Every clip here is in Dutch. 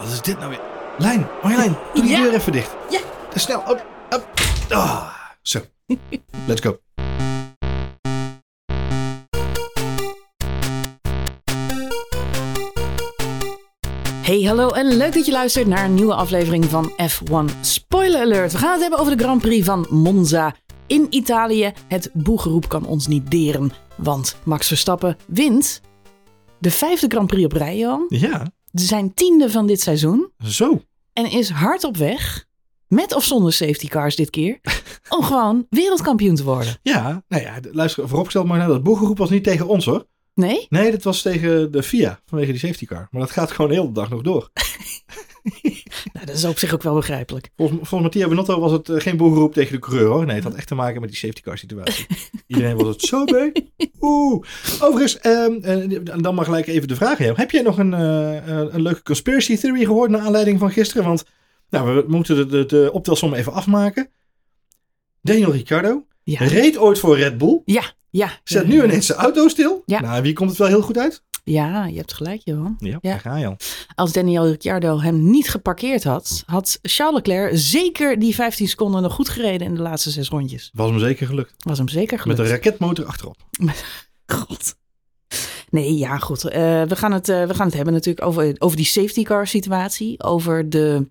Wat is dit nou weer? Lijn, Marjolein, doe die Ja. deur even dicht. Ja. Snel. Op, op. Ah, zo. Let's go. Hey, hallo en leuk dat je luistert naar een nieuwe aflevering van F1 Spoiler Alert. We gaan het hebben over de Grand Prix van Monza in Italië. Het boegeroep kan ons niet deren, want Max Verstappen wint de vijfde Grand Prix op rij, Johan. Ja, Zijn tiende van dit seizoen zo. en is hard op weg, met of zonder safety cars dit keer, om gewoon wereldkampioen te worden. Ja, nou ja, luister, vooropgesteld maar nou, dat boegeroep was niet tegen ons hoor. Nee? Nee, dat was tegen de FIA vanwege die safety car. Maar dat gaat gewoon de hele dag nog door. Nou, dat is op zich ook wel begrijpelijk. Volgens, volgens Mattia Benotto was het eh, geen boegeroep tegen de coureur hoor. Nee, het had echt te maken met die safety car situatie. Iedereen was het zo mee. Oeh. Overigens, ehm, eh, dan maar gelijk even de vraag aan jou. Heb jij nog een, eh, een leuke conspiracy theory gehoord naar aanleiding van gisteren? Want nou, we moeten de, de, de optelsom even afmaken. Daniel Ricciardo Ja. reed ooit voor Red Bull. Ja, ja. Zet nu ineens zijn auto stil. Ja. Nou, wie komt het wel heel goed uit? Ja, je hebt gelijk, Johan. Ja, Ja. daar ga je al. Als Daniel Ricciardo hem niet geparkeerd had, had Charles Leclerc zeker die 15 seconden nog goed gereden in de laatste zes rondjes. Was hem zeker gelukt. Was hem zeker Met gelukt. een raketmotor achterop. God. Nee, ja, goed. Eh, we, gaan het, eh, we gaan het hebben natuurlijk over, over die safety car situatie. Over de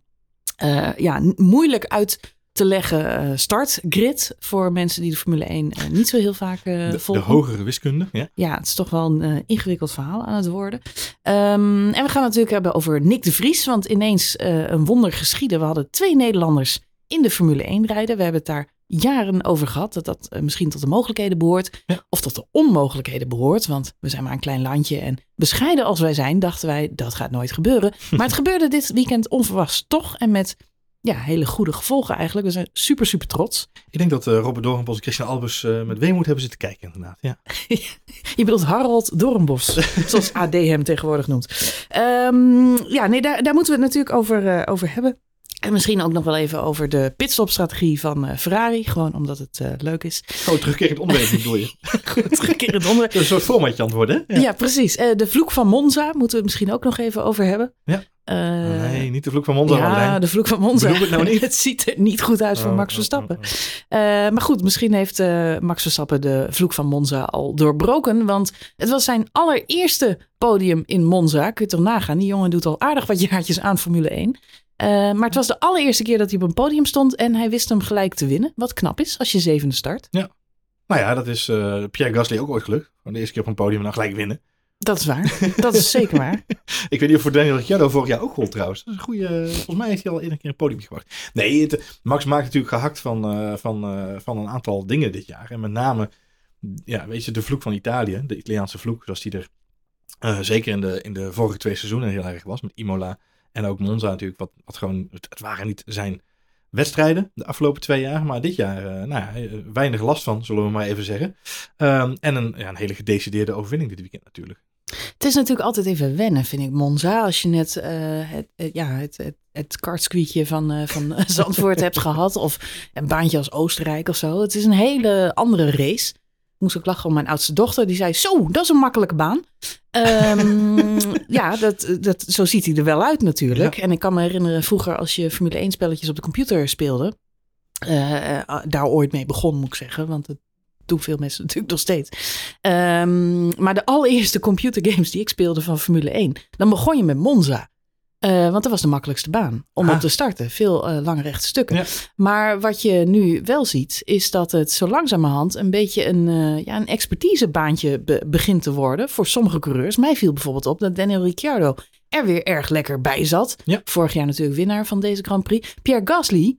eh, ja, moeilijk uit te leggen eh, startgrid voor mensen die de Formule 1 eh, niet zo heel vaak eh, De, de hogere wiskunde. Ja. Ja, het is toch wel een ingewikkeld verhaal aan het worden. Ehm, en we gaan het natuurlijk hebben over Nick de Vries. Want ineens een wonder geschieden. We hadden twee Nederlanders in de Formule 1 rijden. We hebben het daar jaren over gehad. Dat dat misschien tot de mogelijkheden behoort. Ja. Of tot de onmogelijkheden behoort. Want we zijn maar een klein landje. En bescheiden als wij zijn, dachten wij dat gaat nooit gebeuren. Maar het gebeurde dit weekend onverwachts toch. En met ja, hele goede gevolgen eigenlijk. We zijn super, super trots. Ik denk dat eh, Robert Doornbos en Christian Albers eh, met weemoed hebben zitten kijken inderdaad. Ja. Je bedoelt Harold Doornbos, zoals AD hem tegenwoordig noemt. Ehm, ja, nee, daar, daar moeten we het natuurlijk over, eh, over hebben. En misschien ook nog wel even over de pitstopstrategie van eh, Ferrari. Gewoon omdat het eh, leuk is. Oh, terugkerend onderwerp bedoel je. Goed, terugkerend onderwerp. Een soort formatje antwoorden, hè? Ja, precies. Eh, de vloek van Monza moeten we het misschien ook nog even over hebben. Ja. Nee, niet de vloek van Monza. ja, de vloek van Monza. Het nou niet? het ziet er niet goed uit voor Oh, Max oh, Verstappen. oh, oh. Eh, maar goed, misschien heeft Max Verstappen de vloek van Monza al doorbroken. Want het was zijn allereerste podium in Monza. Kun je toch nagaan? Die jongen doet al aardig wat jaartjes aan Formule 1. Eh, maar het was de allereerste keer dat hij op een podium stond. En hij wist hem gelijk te winnen. Wat knap is als je zevende start. Nou ja, dat is eh, Pierre Gasly ook ooit gelukt. Gewoon de eerste keer op een podium en dan gelijk winnen. Dat is waar. Dat is zeker waar. Ik weet niet of voor Daniel Ricciardo vorig jaar ook gold trouwens. Dat is een goede. Volgens mij heeft hij al een keer een podium gebracht. Nee, het- Max maakt natuurlijk gehakt van, eh, van, van een aantal dingen dit jaar. En met name, ja, weet je, de vloek van Italië. De Italiaanse vloek, zoals die er zeker in de, in de vorige twee seizoenen heel erg was. Met Imola en ook Monza natuurlijk. Wat, wat gewoon, het, waren niet zijn wedstrijden de afgelopen twee jaar. Maar dit jaar, eh, nou ja, eh, weinig last van, zullen we maar even zeggen. Ehm, en een, ja, een hele gedecideerde overwinning dit weekend natuurlijk. Het is natuurlijk altijd even wennen, vind ik, Monza. Als je net eh, het, het- ja, het, het, het van, van Zandvoort hebt gehad. Of een baantje als Oostenrijk of zo. Het is een hele andere race. Ik moest ook lachen om mijn oudste dochter. Die zei, zo, dat is een makkelijke baan. Ehm, ja, dat, dat, zo ziet hij er wel uit natuurlijk. En ik kan me herinneren vroeger als je Formule 1 spelletjes op de computer speelde. eh, eh, daar ooit mee begon, moet ik zeggen. Want het doen veel mensen natuurlijk nog steeds. Ehm, maar de allereerste computergames die ik speelde van Formule 1, dan begon je met Monza. Eh, want dat was de makkelijkste baan om Ah. op te starten. Veel eh, lange rechte stukken. Ja. Maar wat je nu wel ziet, is dat het zo langzamerhand een beetje een, eh, ja, een expertisebaantje be- begint te worden voor sommige coureurs. Mij viel bijvoorbeeld op dat Daniel Ricciardo er weer erg lekker bij zat. Ja. Vorig jaar natuurlijk winnaar van deze Grand Prix. Pierre Gasly,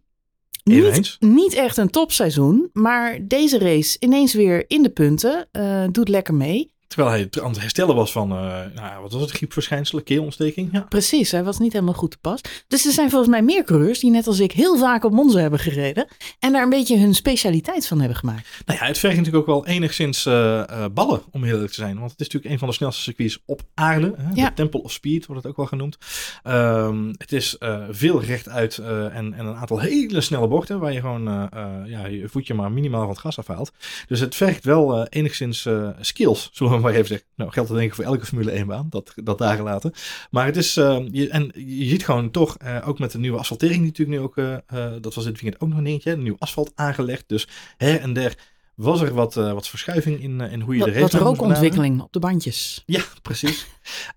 niet, niet echt een topseizoen, maar deze race ineens weer in de punten. doet lekker mee. Terwijl hij aan het herstellen was van, eh, nou, wat was het, griepverschijnselen, keelontsteking. Ja. Precies, hij was niet helemaal goed te pas. Dus er zijn volgens mij meer coureurs die net als ik heel vaak op Monza hebben gereden. En daar een beetje hun specialiteit van hebben gemaakt. Nou ja, het vergt natuurlijk ook wel enigszins eh, eh, ballen, om heel eerlijk te zijn. Want het is natuurlijk een van de snelste circuits op aarde. Hè? Ja. De Temple of Speed wordt het ook wel genoemd. Ehm, het is veel rechtuit en, en een aantal hele snelle bochten, waar je gewoon ja, je voetje maar minimaal van het gas afhaalt. Dus het vergt wel enigszins skills, zullen we we maar even zeggen. Nou, geldt dat denk ik voor elke Formule 1 baan. Dat, dat daar gelaten. Maar het is, uh, je, en je ziet gewoon toch, uh, ook met de nieuwe asfaltering die natuurlijk nu ook, uh, dat was dit weekend ook nog een dingetje, nieuw asfalt aangelegd. Dus her en der was er wat, uh, wat verschuiving in, uh, in hoe je wat, de race Wat rookontwikkeling op de bandjes. Ja, precies.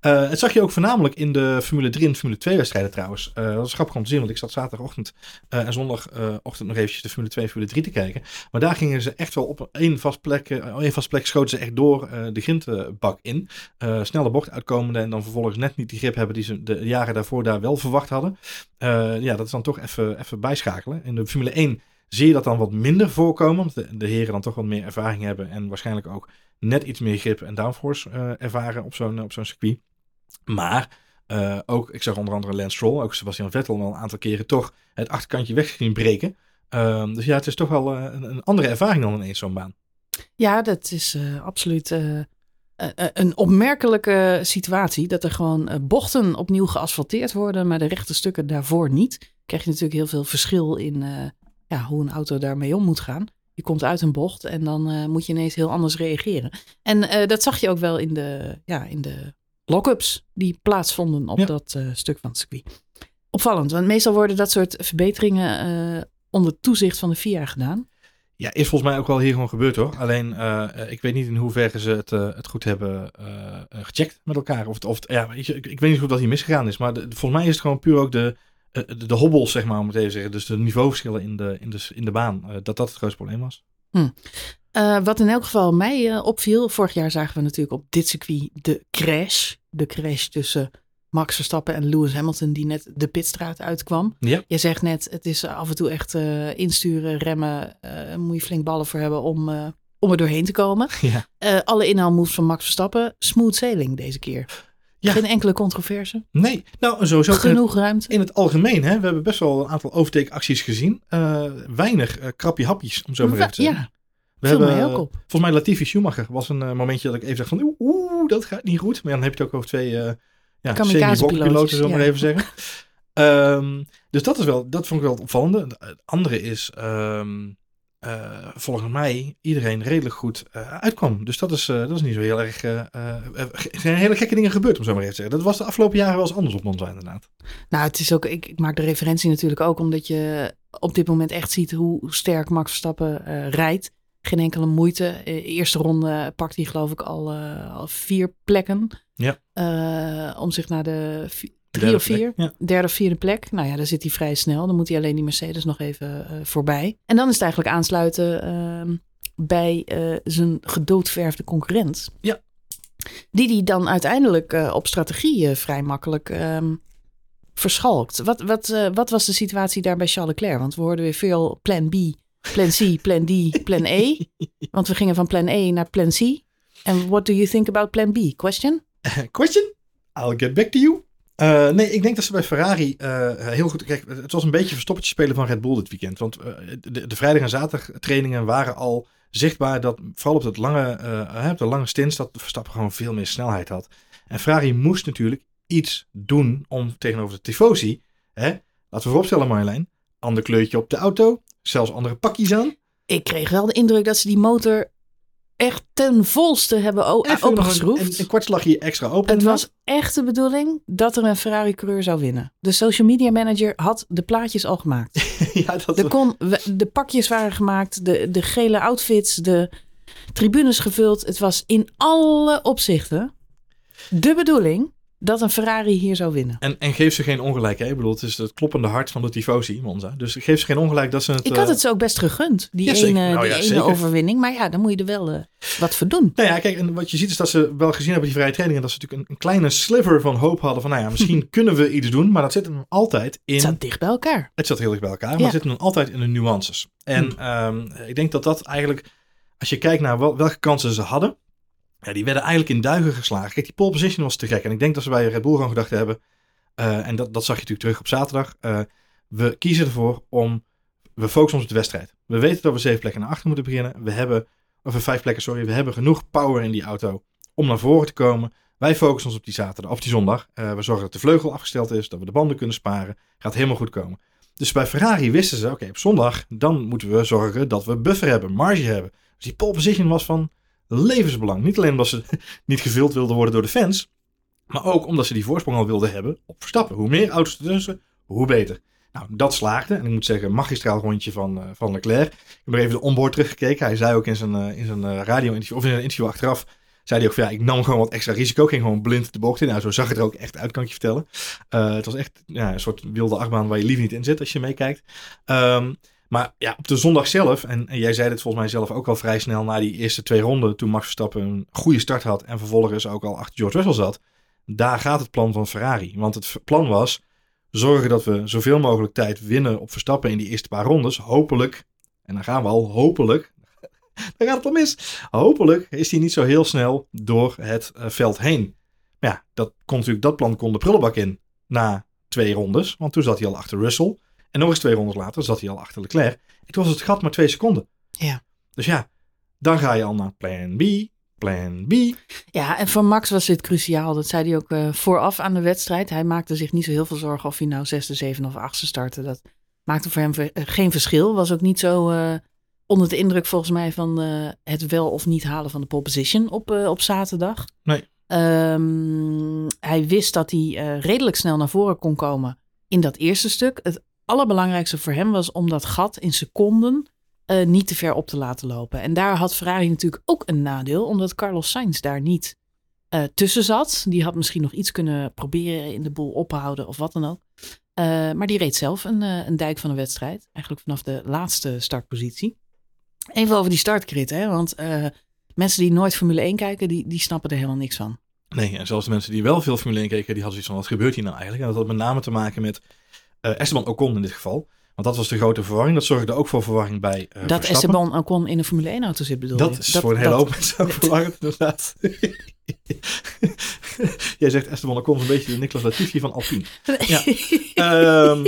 uh, het zag je ook voornamelijk in de Formule 3 en Formule 2 wedstrijden trouwens. dat was grappig om te zien, want ik zat zaterdagochtend en zondagochtend nog eventjes de Formule 2 en Formule 3 te kijken. Maar daar gingen ze echt wel op één vast plek, één vast plek schoten ze echt door de grindbak in. snelle bocht uitkomende en dan vervolgens net niet die grip hebben die ze de jaren daarvoor daar wel verwacht hadden. ja, dat is dan toch even, even bijschakelen. In de Formule 1 zie je dat dan wat minder voorkomen. Omdat de, heren dan toch wat meer ervaring hebben. En waarschijnlijk ook net iets meer grip en downforce uh, ervaren op zo'n, op zo'n circuit. Maar uh, ook, ik zag onder andere Lance Stroll, ook Sebastian Vettel al een aantal keren toch het achterkantje weg zien breken. Uh, dus ja, het is toch wel een, een, andere ervaring dan ineens zo'n baan. Ja, dat is absoluut een opmerkelijke situatie. Dat er gewoon bochten opnieuw geasfalteerd worden, maar de rechte stukken daarvoor niet. Krijg je natuurlijk heel veel verschil in ja, hoe een auto daarmee om moet gaan. Je komt uit een bocht en dan uh, moet je ineens heel anders reageren. En uh, dat zag je ook wel in de, ja, in de lock-ups die plaatsvonden op ja. dat uh, stuk van het circuit. Opvallend, want meestal worden dat soort verbeteringen onder toezicht van de FIA gedaan. Ja, is volgens mij ook wel hier gewoon gebeurd hoor. Alleen ik weet niet in hoeverre ze het, het goed hebben gecheckt met elkaar. Of, het, of het, ja, ik, ik, weet niet hoe dat hier misgegaan is. Maar de, volgens mij is het gewoon puur ook de, de, de hobbels, zeg maar, om het even te zeggen. Dus de niveauverschillen in de, in de, in de baan. Uh, dat dat het grootste probleem was. Hm. Uh, wat in elk geval mij uh, opviel. Vorig jaar zagen we natuurlijk op dit circuit de crash. De crash tussen Max Verstappen en Lewis Hamilton. Die net de pitstraat uitkwam. Ja. Je zegt net, het is af en toe echt insturen, remmen. moet je flink ballen voor hebben om, om er doorheen te komen. Ja. alle inhaalmoves van Max Verstappen. Smooth sailing deze keer. Ja. Geen enkele controverse. Nee, nou sowieso. Genoeg ruimte. In het algemeen, hè, we hebben best wel een aantal overtake-acties gezien. Uh, weinig uh, krapje hapjes, om zo maar even te zeggen. Ja, we viel hebben, mij ook op. Volgens mij Latifi Schumacher was een uh, momentje dat ik even dacht van oeh, dat gaat niet goed. Maar dan heb je het ook over twee ja, semi-piloten, zo maar ja. even zeggen. um, dus dat is wel, dat vond ik wel het opvallende. Het andere is, um, uh, volgens mij iedereen redelijk goed uh, uitkwam. Dus dat is, uh, dat is niet zo heel erg. er zijn hele gekke dingen gebeurd, om zo maar even te zeggen. Dat was de afgelopen jaren wel eens anders op Monza, inderdaad. Nou, het is ook. Ik, ik, maak de referentie natuurlijk ook omdat je op dit moment echt ziet hoe sterk Max Verstappen rijdt. Geen enkele moeite. eerste ronde pakt hij, geloof ik, al, al vier plekken. Ja. om zich naar de drie Derde of vier. plek, ja. Derde of vierde plek. Nou ja, daar zit hij vrij snel. Dan moet hij alleen die Mercedes nog even uh, voorbij. En dan is het eigenlijk aansluiten uh, bij uh, zijn gedoodverfde concurrent. Ja. Die die dan uiteindelijk uh, op strategie vrij makkelijk ehm, verschalkt. Wat, wat, wat was de situatie daar bij Charles Leclerc? Want we hoorden weer veel plan B, plan C, plan D, plan E. Want we gingen van plan E naar plan C. En what do you think about plan B? Question? Question? I'll get back to you. Uh, nee, ik denk dat ze bij Ferrari uh, heel goed. Het was een beetje verstoppertje spelen van Red Bull dit weekend. Want uh, de, vrijdag en zaterdag trainingen waren al zichtbaar dat vooral op, het lange, de lange stints dat Verstappen gewoon veel meer snelheid had. En Ferrari moest natuurlijk iets doen om tegenover de tifosi. Hè, laten we vooropstellen Marjolein. Ander kleurtje op de auto. Zelfs andere pakjes aan. Ik kreeg wel de indruk dat ze die motor echt ten volste hebben opengeschroefd. Een, een kwartslagje extra open. Het was echt de bedoeling dat er een Ferrari-coureur zou winnen. De social media manager had de plaatjes al gemaakt. ja, dat de, kon, de pakjes waren gemaakt, de, de gele outfits, de tribunes gevuld. Het was in alle opzichten de bedoeling dat een Ferrari hier zou winnen. En, en geef ze geen ongelijk. Hè? Ik bedoel, het is het kloppende hart van de tifosi, Monza. Dus geef ze geen ongelijk dat ze het... Ik had het ze ook best gegund, die ja, ene, nou, ja, die ene overwinning. Maar ja, dan moet je er wel uh, wat voor doen. Nou ja, kijk, en wat je ziet is dat ze wel gezien hebben die vrije trainingen... dat ze natuurlijk een, een kleine sliver van hoop hadden van... nou ja, misschien kunnen we iets doen, maar dat zit hem altijd in... Het zat dicht bij elkaar. Het zat heel dicht bij elkaar, maar ja. het zit hem altijd in de nuances. En hm. um, ik denk dat dat eigenlijk... Als je kijkt naar wel, welke kansen ze hadden... Ja, die werden eigenlijk in duigen geslagen. Kijk, die pole position was te gek. En ik denk dat ze bij Red Bull gewoon gedacht hebben. Uh, en dat, dat zag je natuurlijk terug op zaterdag. Uh, we kiezen ervoor om. We focussen ons op de wedstrijd. We weten dat we zeven plekken naar achter moeten beginnen. We hebben. Of vijf plekken, sorry. We hebben genoeg power in die auto om naar voren te komen. Wij focussen ons op die zaterdag of die zondag. Uh, we zorgen dat de vleugel afgesteld is. Dat we de banden kunnen sparen. Gaat helemaal goed komen. Dus bij Ferrari wisten ze: oké, op zondag. Dan moeten we zorgen dat we buffer hebben, marge hebben. Dus die pole position was van levensbelang. Niet alleen omdat ze niet gevuld wilden worden door de fans, maar ook omdat ze die voorsprong al wilden hebben op Verstappen. Hoe meer auto's ertussen, hoe beter. Nou, dat slaagde. En ik moet zeggen, magistraal rondje van, uh, van Leclerc. Ik heb er even de onboard teruggekeken. Hij zei ook in zijn, uh, in zijn uh, radio-interview, of in een interview achteraf, zei hij ook van ja, ik nam gewoon wat extra risico. Ging gewoon blind de bocht in. Nou, zo zag het er ook echt uit, kan ik je vertellen. het was echt ja, een soort wilde achtbaan waar je liever niet in zit als je meekijkt. Um, maar ja, op de zondag zelf, en, en, jij zei het volgens mij zelf ook al vrij snel na die eerste twee ronden, toen Max Verstappen een goede start had en vervolgens ook al achter George Russell zat, daar gaat het plan van Ferrari. Want het plan was zorgen dat we zoveel mogelijk tijd winnen op Verstappen in die eerste paar rondes. Hopelijk, en dan gaan we al, hopelijk, dan gaat het al mis. Hopelijk is hij niet zo heel snel door het uh, veld heen. Maar ja, dat kon natuurlijk, dat plan kon de prullenbak in na twee rondes, want toen zat hij al achter Russell. En nog eens twee rondes later zat hij al achter Leclerc. Het was het gat maar twee seconden. Ja. Dus ja, dan ga je al naar plan B, plan B. Ja, en voor Max was dit cruciaal. Dat zei hij ook uh, vooraf aan de wedstrijd. Hij maakte zich niet zo heel veel zorgen of hij nou zesde, zevende of achtste startte. Dat maakte voor hem eh, geen verschil. Was ook niet zo uh, onder de indruk volgens mij van uh, het wel of niet halen van de pole position op, op zaterdag. Nee. Um, hij wist dat hij redelijk snel naar voren kon komen in dat eerste stuk. Het allerbelangrijkste voor hem was om dat gat in seconden uh, niet te ver op te laten lopen. En daar had Ferrari natuurlijk ook een nadeel, omdat Carlos Sainz daar niet uh, tussen zat. Die had misschien nog iets kunnen proberen in de boel ophouden of wat dan ook. Uh, maar die reed zelf een, een dijk van de wedstrijd. Eigenlijk vanaf de laatste startpositie. Even over die startcrit, hè? want mensen die nooit Formule 1 kijken, die, die snappen er helemaal niks van. Nee, en zelfs de mensen die wel veel Formule 1 keken, die hadden zoiets van, wat gebeurt hier nou eigenlijk? En dat had met name te maken met uh, Esteban Ocon in dit geval. Want dat was de grote verwarring. Dat zorgde ook voor verwarring bij uh, Dat Verstappen. Esteban Ocon in een Formule 1 auto zit bedoel dat je? Is dat is voor een hele hoop mensen ook verwarrend inderdaad. Jij zegt Esteban Ocon is een beetje de Nicolas Latifi van Alpine. Ja. um,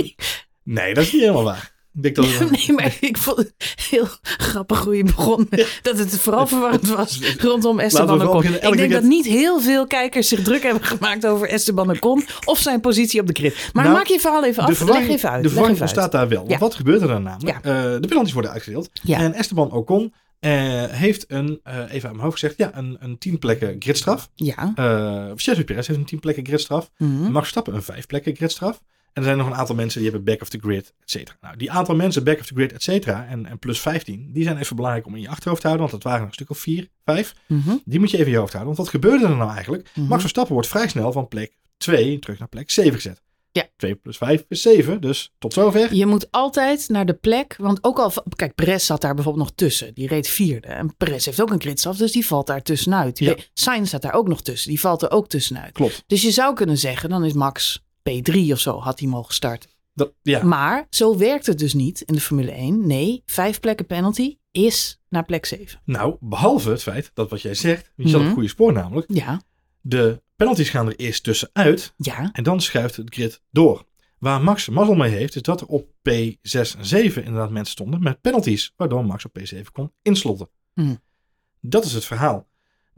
nee, dat is niet helemaal waar. Ik dat. Nee, maar ik vond het heel grappig hoe je begon. Dat het vooral verwarrend was rondom Esteban Ocon. Ik denk dat niet heel veel kijkers zich druk hebben gemaakt over Esteban Ocon of zijn positie op de grid. Maar nou, maak je verhaal even af. Leg even uit. De verwarring staat daar wel. Ja. wat gebeurt er dan namelijk? Ja. Uh, de penalties worden uitgedeeld. En Esteban Ocon uh, heeft een, uh, even uit mijn hoofd gezegd, ja, een, een tien plekken gridstraf. Ja. Uh, Sergio Perez heeft een tien plekken gridstraf. Mm -hmm. Max Stappen een vijf plekken gridstraf. En er zijn nog een aantal mensen die hebben back of the grid, et cetera. Nou, die aantal mensen back of the grid, et cetera, en, en plus 15, die zijn even belangrijk om in je achterhoofd te houden. Want dat waren een stuk of vier, vijf. Mm -hmm. Die moet je even in je hoofd houden. Want wat gebeurde er nou eigenlijk? Mm -hmm. Max Verstappen wordt vrij snel van plek 2 terug naar plek 7 gezet. Ja. 2 plus 5 is 7, dus tot zover. Je moet altijd naar de plek, want ook al, kijk, Perez zat daar bijvoorbeeld nog tussen. Die reed vierde. En Perez heeft ook een gridstaf, dus die valt daar tussenuit. Ja. Sainz staat daar ook nog tussen, die valt er ook tussenuit. Klopt. Dus je zou kunnen zeggen, dan is Max P3 of zo, had hij mogen starten. Dat, ja. Maar zo werkt het dus niet in de Formule 1. Nee, vijf plekken penalty is naar plek 7. Nou, behalve het feit dat wat jij zegt, je zat op het goede spoor namelijk. Ja. De penalties gaan er eerst tussenuit Ja. en dan schuift het grid door. Waar Max mazzel mee heeft, is dat er op P6 en 7 inderdaad mensen stonden met penalties, waardoor Max op P7 kon inslotten. Hm. Dat is het verhaal.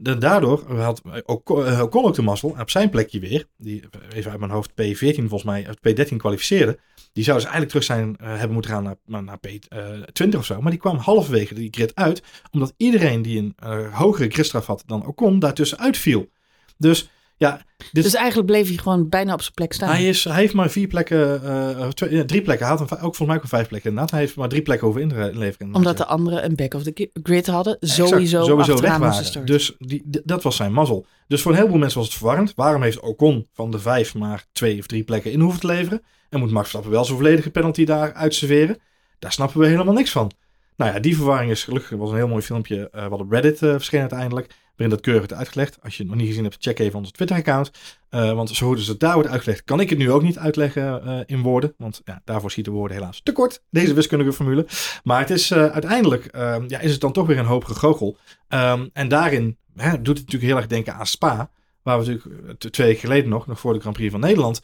Daardoor had Ocon uh, ook de mazzel op zijn plekje weer, die even uit mijn hoofd P14 volgens mij, P13 kwalificeerde. Die zou dus eigenlijk terug zijn hebben moeten gaan naar, naar P20 of zo. Maar die kwam halverwege die grid uit, omdat iedereen die een hogere gridstraf had dan Ocon, daartussen uitviel. Dus ja, dit... Dus eigenlijk bleef hij gewoon bijna op zijn plek staan. Hij, is, hij heeft maar vier plekken, uh, twee, ja, drie plekken gehad. Ook volgens mij ook vijf plekken inderdaad. Hij heeft maar drie plekken over inleveren. Omdat de anderen een back of the grid hadden. Sowieso, exact, sowieso weg waren. Dus die, dat was zijn mazzel. Dus voor een heleboel mensen was het verwarrend. Waarom heeft Ocon van de vijf maar twee of drie plekken in hoeven te leveren? En moet Max Verstappen wel zo'n volledige penalty daar uitserveren? Daar snappen we helemaal niks van. Nou ja, die verwarring is gelukkig, was een heel mooi filmpje uh, wat op Reddit uh, verscheen uiteindelijk. Waarin dat keurig wordt uitgelegd. Als je het nog niet gezien hebt, check even onze Twitter-account. Uh, want zo als het daar wordt uitgelegd, kan ik het nu ook niet uitleggen uh, in woorden. Want ja, daarvoor schieten woorden helaas te kort, deze wiskundige formule. Maar het is uh, uiteindelijk, ja, is het dan toch weer een hoop gegoochel. Um, en daarin hè, doet het natuurlijk heel erg denken aan Spa. Waar we natuurlijk twee weken geleden nog, nog voor de Grand Prix van Nederland,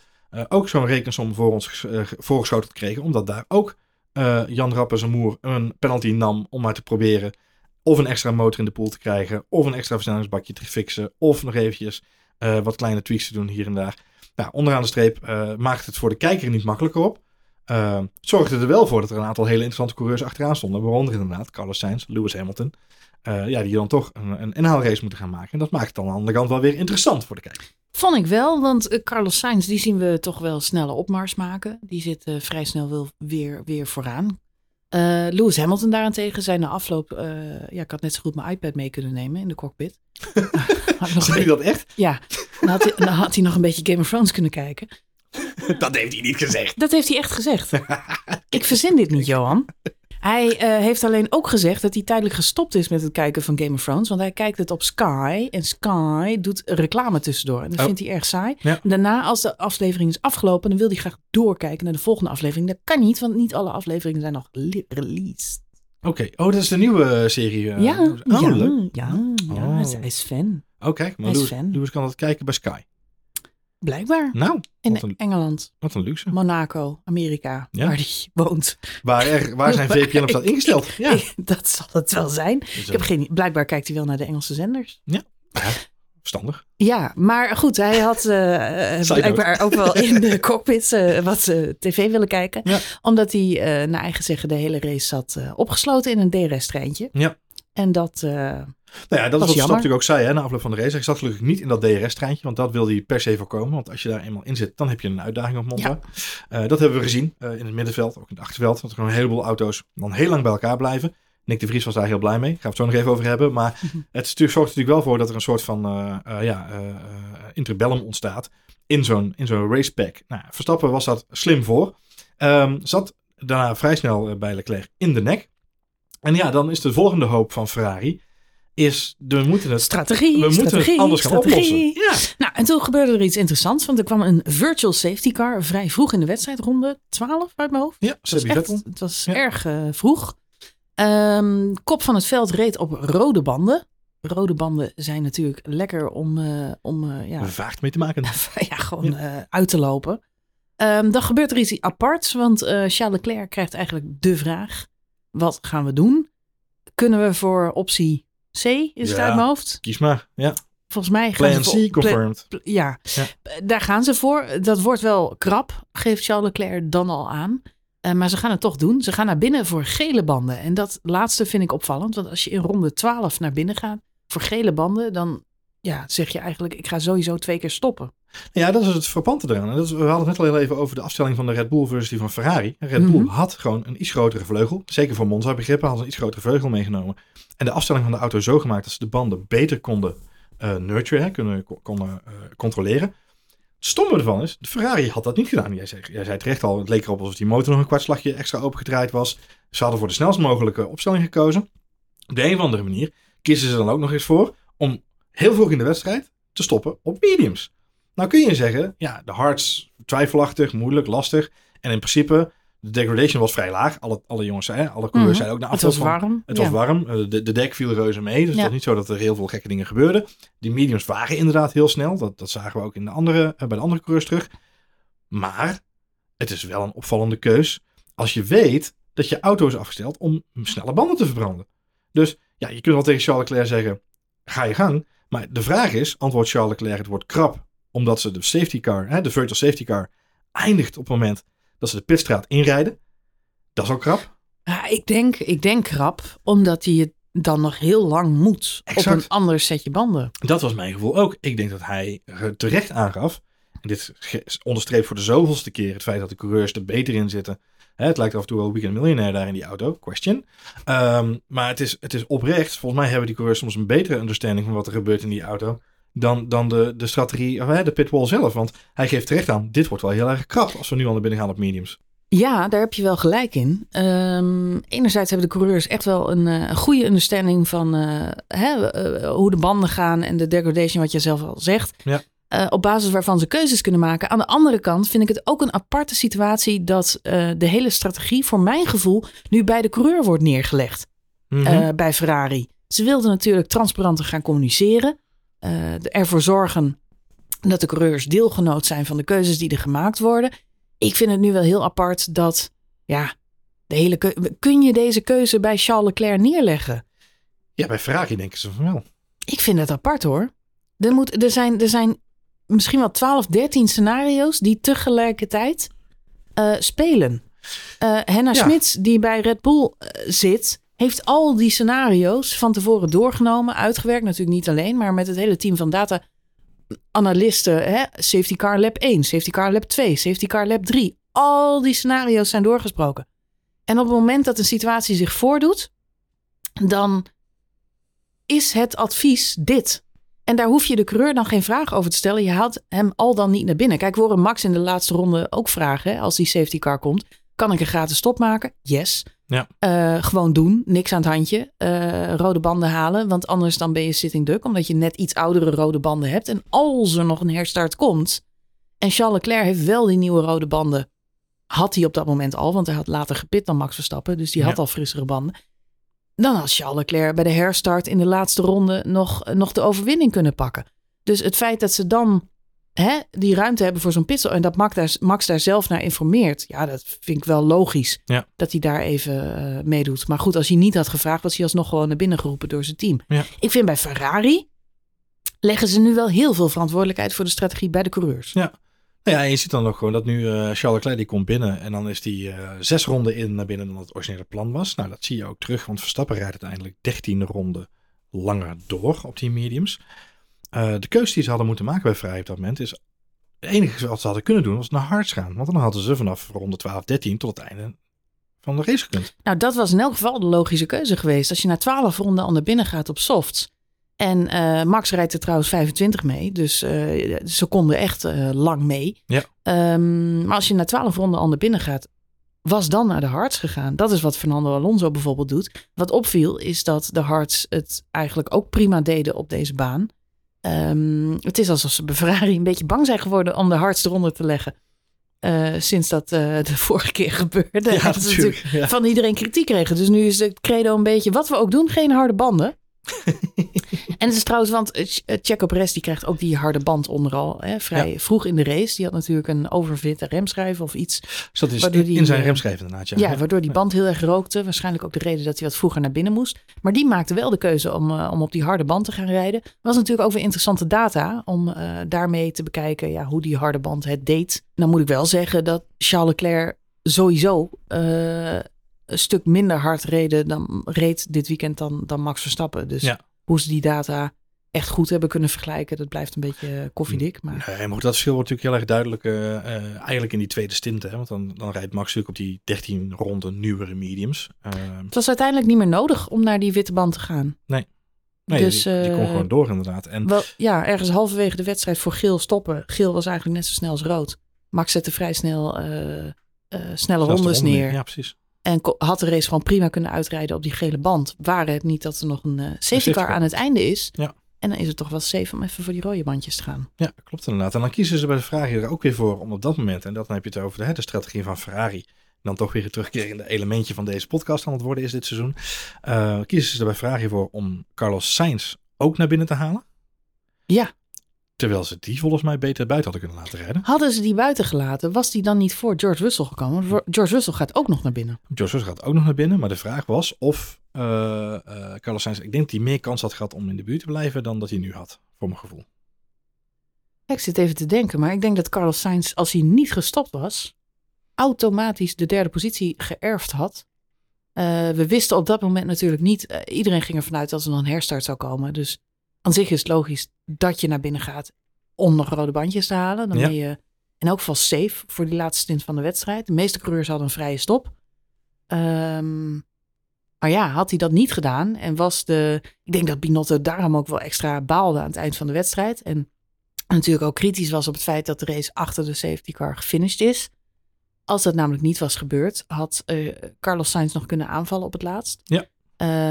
ook zo'n rekensom voor ons voorgeschoten kregen. Omdat daar ook Jan Rappen zijn moer een penalty nam om maar te proberen of een extra motor in de pool te krijgen, of een extra versnellingsbakje te fixen, of nog eventjes uh, wat kleine tweaks te doen hier en daar. Nou, onderaan de streep uh, maakt het voor de kijker niet makkelijker op. Het zorgde er wel voor dat er een aantal hele interessante coureurs achteraan stonden. Waaronder inderdaad Carlos Sainz, Lewis Hamilton. eh, ja, die dan toch een, een inhaalrace moeten gaan maken. En dat maakt het dan aan de andere kant wel weer interessant voor de kijker. Vond ik wel, want eh, Carlos Sainz, die zien we toch wel snelle opmars maken. Die zit eh, vrij snel wel weer, weer vooraan. Eh, Lewis Hamilton daarentegen zei na afloop, eh, ja, ik had net zo goed mijn iPad mee kunnen nemen in de cockpit. Zei hij beetje- dat echt? ja, dan had, hij, dan had hij nog een beetje Game of Thrones kunnen kijken. Dat heeft hij niet gezegd. Dat heeft hij echt gezegd. ik verzin dit niet, Johan. Hij eh, heeft alleen ook gezegd dat hij tijdelijk gestopt is met het kijken van Game of Thrones. Want hij kijkt het op Sky. En Sky doet reclame tussendoor. En dat Oh. vindt hij erg saai. Ja. Daarna, als de aflevering is afgelopen, dan wil hij graag doorkijken naar de volgende aflevering. Dat kan niet, want niet alle afleveringen zijn nog released. Oké, oh, dat is de nieuwe eh, serie. eh. ja, oh, ja, leuk. ja, ja, Oh. hij is- fan. Kijk, maar. Lewis kan dat kijken bij Sky. Blijkbaar. Nou, In een, Engeland, wat een luxe. Monaco, Amerika, Ja. waar hij woont. Waar, er, waar zijn VPN op staat ingesteld? Ja. Ik- dat zal het wel zijn. Ik heb geen, blijkbaar kijkt hij wel naar de Engelse zenders. verstandig. Ja, maar goed, hij had eh, eh, blijkbaar ook wel in de cockpit eh, wat eh, tv willen kijken. Ja. Omdat hij naar eigen zeggen de hele race zat opgesloten in een DRS-treintje. Ja. En dat, Nou ja, dat is wat jammer. natuurlijk ook zei hè, na afloop van de race. Hij zat gelukkig niet in dat DRS-treintje, want dat wilde hij per se voorkomen. Want als je daar eenmaal in zit, dan heb je een uitdaging op Monza. Eh, dat hebben we gezien eh, in het middenveld, ook in het achterveld. Dat er gewoon een heleboel auto's dan heel lang bij elkaar blijven. Nick de Vries was daar heel blij mee. Gaan we het zo nog even over hebben. Maar Mhm. het stu- zorgt natuurlijk wel voor dat er een soort van eh, ja, interbellum ontstaat in zo'n, in zo'n racepack. Nou, Verstappen was dat slim voor. Ehm, zat daarna vrij snel bij Leclerc in de nek. En ja, dan is de volgende hoop van Ferrari... is we moeten het, strategie, we moeten het anders gaan strategie. oplossen. Ja, Nou, en toen gebeurde er iets interessants, want er kwam een virtual safety car vrij vroeg in de wedstrijd, ronde 12 uit mijn hoofd. ja was, echt, het was Ja. erg eh, vroeg. Ehm, kop van het veld reed op rode banden. Rode banden zijn natuurlijk lekker om, eh, om eh, ja, Vaagt mee te maken. ja, gewoon uit te lopen. Ehm, dan gebeurt er iets aparts, want Charles Leclerc krijgt eigenlijk de vraag: wat gaan we doen? Kunnen we voor optie C, is het Ja. uit mijn hoofd? Kies maar. Ja. Volgens mij gaan Plan ze voor- C confirmed. Ja. Ja. daar gaan ze voor. Dat wordt wel krap, geeft Charles Leclerc dan al aan. Eh, maar ze gaan het toch doen. Ze gaan naar binnen voor gele banden. En dat laatste vind ik opvallend. Want als je in ronde 12 naar binnen gaat voor gele banden, dan ja, zeg je eigenlijk: ik ga sowieso twee keer stoppen. Ja, dat is het frappante eraan. En dat is, we hadden het net al heel even over de afstelling van de Red Bull versus die van Ferrari. Red Bull Mhm. had gewoon een iets grotere vleugel. Zeker voor Monza begrippen hadden ze een iets grotere vleugel meegenomen. En de afstelling van de auto zo gemaakt dat ze de banden beter konden eh nurturen, kunnen, ko- konden eh, controleren. Het stomme ervan is, de Ferrari had dat niet gedaan. Jij zei, jij zei terecht al, het leek erop alsof die motor nog een kwartslagje extra opengedraaid was. Ze hadden voor de snelst mogelijke opstelling gekozen. Op de een of andere manier kiezen ze dan ook nog eens voor om heel vroeg in de wedstrijd te stoppen op mediums. Nou kun je zeggen, ja, de hards twijfelachtig, moeilijk, lastig. En in principe, de degradation was vrij laag. Alle, alle jongens, hè, alle coureurs Mhm. zeiden ook na Het was van, warm. het ja. was warm. Eh, De, de dek viel reuze mee. Dus het was niet zo dat er heel veel gekke dingen gebeurden. Die mediums waren inderdaad heel snel. Dat, dat zagen we ook in de andere, eh, bij de andere coureurs terug. Maar het is wel een opvallende keus. Als je weet dat je auto is afgesteld om snelle banden te verbranden. Dus ja, je kunt wel tegen Charles Leclerc zeggen, ga je gang. Maar de vraag is, antwoordt Charles Leclerc het woord krap. Omdat ze de safety car, hè, de virtual safety car, eindigt op het moment dat ze de pitstraat inrijden. Dat is ook krap. Ja, ik, denk, ik denk krap, omdat hij het dan nog heel lang moet Exact. op een ander setje banden. Dat was mijn gevoel ook. Ik denk dat hij er terecht aangaf. En dit onderstreept voor de zoveelste keer het feit dat de coureurs er beter in zitten. Hè, het lijkt af en toe wel weekend miljonair daar in die auto. Question. Ehm, maar het is, het is oprecht. Volgens mij hebben die coureurs soms een betere understanding van wat er gebeurt in die auto. Dan, dan de, de strategie, of hè, de pitwall zelf. Want hij geeft terecht aan, dit wordt wel heel erg krap als we nu al naar binnen gaan op mediums. Ja, daar heb je wel gelijk in. Ehm, enerzijds hebben de coureurs echt wel een, eh, goede understanding van eh, hè, eh, hoe de banden gaan en de degradation, wat je zelf al zegt. Ja. Eh, op basis waarvan ze keuzes kunnen maken. Aan de andere kant vind ik het ook een aparte situatie dat eh, de hele strategie, voor mijn gevoel, nu bij de coureur wordt neergelegd. Mhm. eh, bij Ferrari. Ze wilden natuurlijk transparanter gaan communiceren. ervoor zorgen dat de coureurs deelgenoot zijn van de keuzes die er gemaakt worden. Ik vind het nu wel heel apart dat, ja, de hele kun je deze keuze bij Charles Leclerc neerleggen? ja, bij Ferrari denken ze van wel. Ik vind het apart hoor. Er, moet, er, zijn, er zijn misschien wel 12, 13 scenario's die tegelijkertijd eh, spelen. Eh Henna Ja. Smits, die bij Red Bull eh, zit, heeft al die scenario's van tevoren doorgenomen, uitgewerkt. Natuurlijk niet alleen, maar met het hele team van data analisten. Hè? Safety Car Lab 1, Safety Car Lab 2, Safety Car Lab 3. Al die scenario's zijn doorgesproken. En op het moment dat een situatie zich voordoet, dan is het advies dit. En daar hoef je de coureur dan geen vraag over te stellen. Je haalt hem al dan niet naar binnen. Kijk, we horen Max in de laatste ronde ook vragen. Hè, als die safety car komt. Kan ik een gratis stop maken? Yes. Ja. Uh, gewoon doen. Niks aan het handje. Uh, rode banden halen. Want anders dan ben je sitting duck. Omdat je net iets oudere rode banden hebt. En als er nog een herstart komt. En Charles Leclerc heeft wel die nieuwe rode banden. Had hij op dat moment al. Want hij had later gepit dan Max Verstappen. Dus die had al frissere banden. Dan had Charles Leclerc bij de herstart in de laatste ronde nog, nog de overwinning kunnen pakken. Dus het feit dat ze dan hè, die ruimte hebben voor zo'n pitsel en dat Max daar, Max daar zelf naar informeert, ja, dat vind ik wel logisch ja. dat hij daar even uh, meedoet. Maar goed, als hij niet had gevraagd, was hij alsnog gewoon naar binnen geroepen door zijn team. Ja. Ik vind bij Ferrari leggen ze nu wel heel veel verantwoordelijkheid voor de strategie bij de coureurs. Ja. Ja, je ziet dan nog gewoon dat nu uh, Charles Leclerc komt binnen en dan is die uh, zes ronden in naar binnen dan het originele plan was. Nou, dat zie je ook terug, want Verstappen rijdt uiteindelijk 13 ronden langer door op die mediums. Uh, de keuze die ze hadden moeten maken bij Vrij op dat moment is, het enige wat ze hadden kunnen doen was naar hards gaan. Want dan hadden ze vanaf ronde 12, 13 tot het einde van de race gekund. Nou, dat was in elk geval de logische keuze geweest. Als je na 12 ronden al naar binnen gaat op softs, en uh, Max rijdt er trouwens 25 mee. Dus uh, ze konden echt uh, lang mee. Ja. Um, maar als je na 12 ronden al naar binnen gaat, was dan naar de hards gegaan. Dat is wat Fernando Alonso bijvoorbeeld doet. Wat opviel is dat de hards het eigenlijk ook prima deden op deze baan. Um, het is alsof ze bij Ferrari een beetje bang zijn geworden om de hards eronder te leggen. sinds dat de vorige keer gebeurde. Ja, natuurlijk. Ja. van iedereen kritiek kregen. Dus nu is het credo een beetje, wat we ook doen, geen harde banden. en het is trouwens, want Checo Perez die krijgt ook die harde band onderal. Hè, vrij Ja. vroeg in de race. Die had natuurlijk een overfitte remschijf of iets. Dus dat is Waardoor in, die, in zijn eh, remschijf inderdaad. Ja, Ja, waardoor die band heel erg rookte. Waarschijnlijk ook de reden dat hij wat vroeger naar binnen moest. Maar die maakte wel de keuze om, eh, om op die harde band te gaan rijden. was natuurlijk ook weer interessante data om eh, daarmee te bekijken ja, hoe die harde band het deed. Nou moet ik wel zeggen dat Charles Leclerc sowieso eh, een stuk minder hard reden dan, reed dit weekend dan, dan Max Verstappen. Dus Ja. hoe ze die data echt goed hebben kunnen vergelijken, dat blijft een beetje koffiedik. Maar Nee, maar dat verschil wordt natuurlijk heel erg duidelijk uh, uh, eigenlijk in die tweede stint. Hè? Want dan, dan rijdt Max natuurlijk op die 13 ronden nieuwere mediums. Uh, het was uiteindelijk niet meer nodig om naar die witte band te gaan. nee, Dus, die, die kon eh, gewoon door inderdaad. En Wel, ja, ergens halverwege de wedstrijd voor geel stoppen. Geel was eigenlijk net zo snel als rood. Max zette vrij snel eh, eh, snelle rondes ronde, neer. Ja, precies. En had de race gewoon prima kunnen uitrijden op die gele band. Waren het niet dat er nog een eh, safety car aan het einde is. Ja. En dan is het toch wel safe om even voor die rode bandjes te gaan. Ja, klopt inderdaad. En dan kiezen ze bij de Ferrari er ook weer voor om op dat moment, en dan heb je het over de, hè, de strategie van Ferrari, dan toch weer een terugkerende elementje van deze podcast aan het worden is dit seizoen. Uh, kiezen ze er bij Ferrari voor om Carlos Sainz ook naar binnen te halen. Ja. Terwijl ze die volgens mij beter buiten hadden kunnen laten rijden. Hadden ze die buiten gelaten, was die dan niet voor George Russell gekomen? Want George Russell gaat ook nog naar binnen. George Russell gaat ook nog naar binnen, maar de vraag was of uh, uh, Carlos Sainz, ik denk dat hij meer kans had gehad om in de buurt te blijven dan dat hij nu had, voor mijn gevoel. Ik zit even te denken, maar ik denk dat Carlos Sainz, als hij niet gestopt was, automatisch de derde positie geërfd had. Uh, we wisten op dat moment natuurlijk niet, iedereen ging ervan uit dat er nog een herstart zou komen. Dus aan zich is het logisch dat je naar binnen gaat om nog rode bandjes te halen. Dan Ja. ben je in elk geval safe voor die laatste stint van de wedstrijd. De meeste coureurs hadden een vrije stop. Um, maar ja, had hij dat niet gedaan en was de... Ik denk dat Binotto daarom ook wel extra baalde aan het eind van de wedstrijd. En natuurlijk ook kritisch was op het feit dat de race achter de safety car gefinished is. Als dat namelijk niet was gebeurd, had uh, Carlos Sainz nog kunnen aanvallen op het laatst. Ja.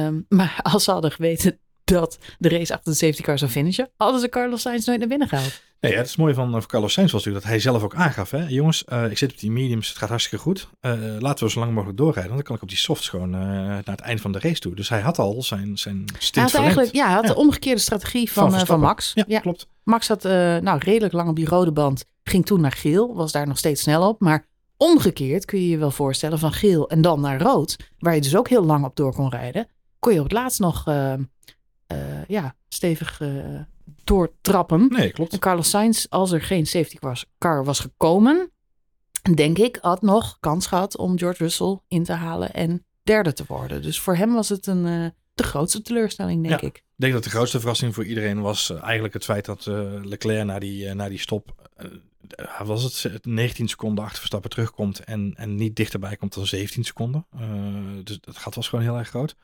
Um, maar als ze hadden geweten dat de race achter de safety car zou finishen, hadden ze Carlos Sainz nooit naar binnen gehaald. Nee, ja, het is mooi van, van Carlos Sainz was natuurlijk dat hij zelf ook aangaf. Hè? Jongens, uh, ik zit op die mediums, het gaat hartstikke goed. Uh, laten we zo lang mogelijk doorrijden, want dan kan ik op die softs gewoon uh, naar het eind van de race toe. Dus hij had al zijn, zijn stint hij had eigenlijk, ja, hij had ja. de omgekeerde strategie van, van, van Max. Ja, ja, klopt. Max had nou, redelijk lang op die rode band, ging toen naar geel, was daar nog steeds snel op. Maar omgekeerd kun je je wel voorstellen van geel en dan naar rood, waar je dus ook heel lang op door kon rijden, kon je op het laatst nog uh, ja, stevig uh, doortrappen. Nee, klopt. En Carlos Sainz, als er geen safety car was gekomen, denk ik, had nog kans gehad om George Russell in te halen en derde te worden. Dus voor hem was het een, uh, de grootste teleurstelling, denk Ja. ik. Ik denk dat de grootste verrassing voor iedereen was uh, eigenlijk het feit dat uh, Leclerc na die, na die stop, was het 19 seconden achter Verstappen terugkomt en, en niet dichterbij komt dan 17 seconden. dus dat gat was gewoon heel erg groot.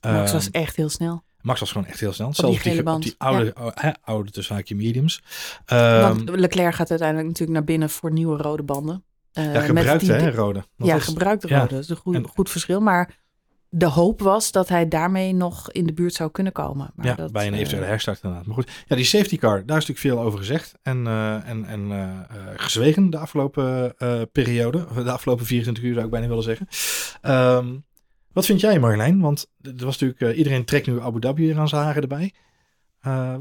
Max was echt heel snel. Max was gewoon echt heel snel. Op Zelfs die, op die, op die oude, ja. oude, oude tussen haakje mediums. Um, Want Leclerc gaat uiteindelijk natuurlijk naar binnen voor nieuwe rode banden. Uh, ja, gebruikte die, hè, rode. Dat ja, was, gebruikte rode. Dat is een goed, en, goed verschil. Maar de hoop was dat hij daarmee nog in de buurt zou kunnen komen. Maar ja, dat, bij een eventuele uh, herstart inderdaad. Maar goed, ja, die safety car, daar is natuurlijk veel over gezegd. En, uh, en, en gezwegen de afgelopen periode. De afgelopen 24 uur zou ik bijna willen zeggen. Um, wat vind jij Marjolein? Want er was natuurlijk, iedereen trekt nu Abu Dhabi aan zijn haren erbij.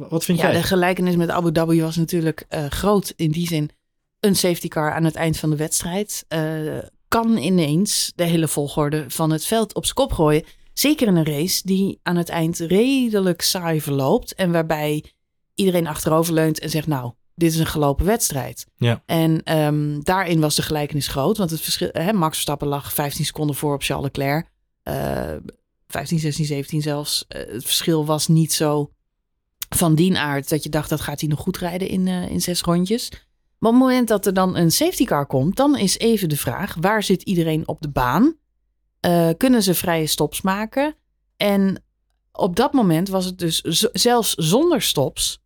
wat vind ja, jij? de gelijkenis met Abu Dhabi was natuurlijk groot in die zin. Een safety car aan het eind van de wedstrijd kan ineens de hele volgorde van het veld op zijn kop gooien. Zeker in een race die aan het eind redelijk saai verloopt. En waarbij iedereen achterover leunt en zegt: Nou, dit is een gelopen wedstrijd. Ja. En um, daarin was de gelijkenis groot. Want het verschil, hè, Max Verstappen lag 15 seconden voor op Charles Leclerc. Uh, 15, 16, 17 zelfs. Uh, het verschil was niet zo van die aard dat je dacht dat gaat hij nog goed rijden in, uh, in zes rondjes. Maar op het moment dat er dan een safety car komt, dan is even de vraag: waar zit iedereen op de baan? Uh, kunnen ze vrije stops maken? En op dat moment was het dus zelfs zonder stops,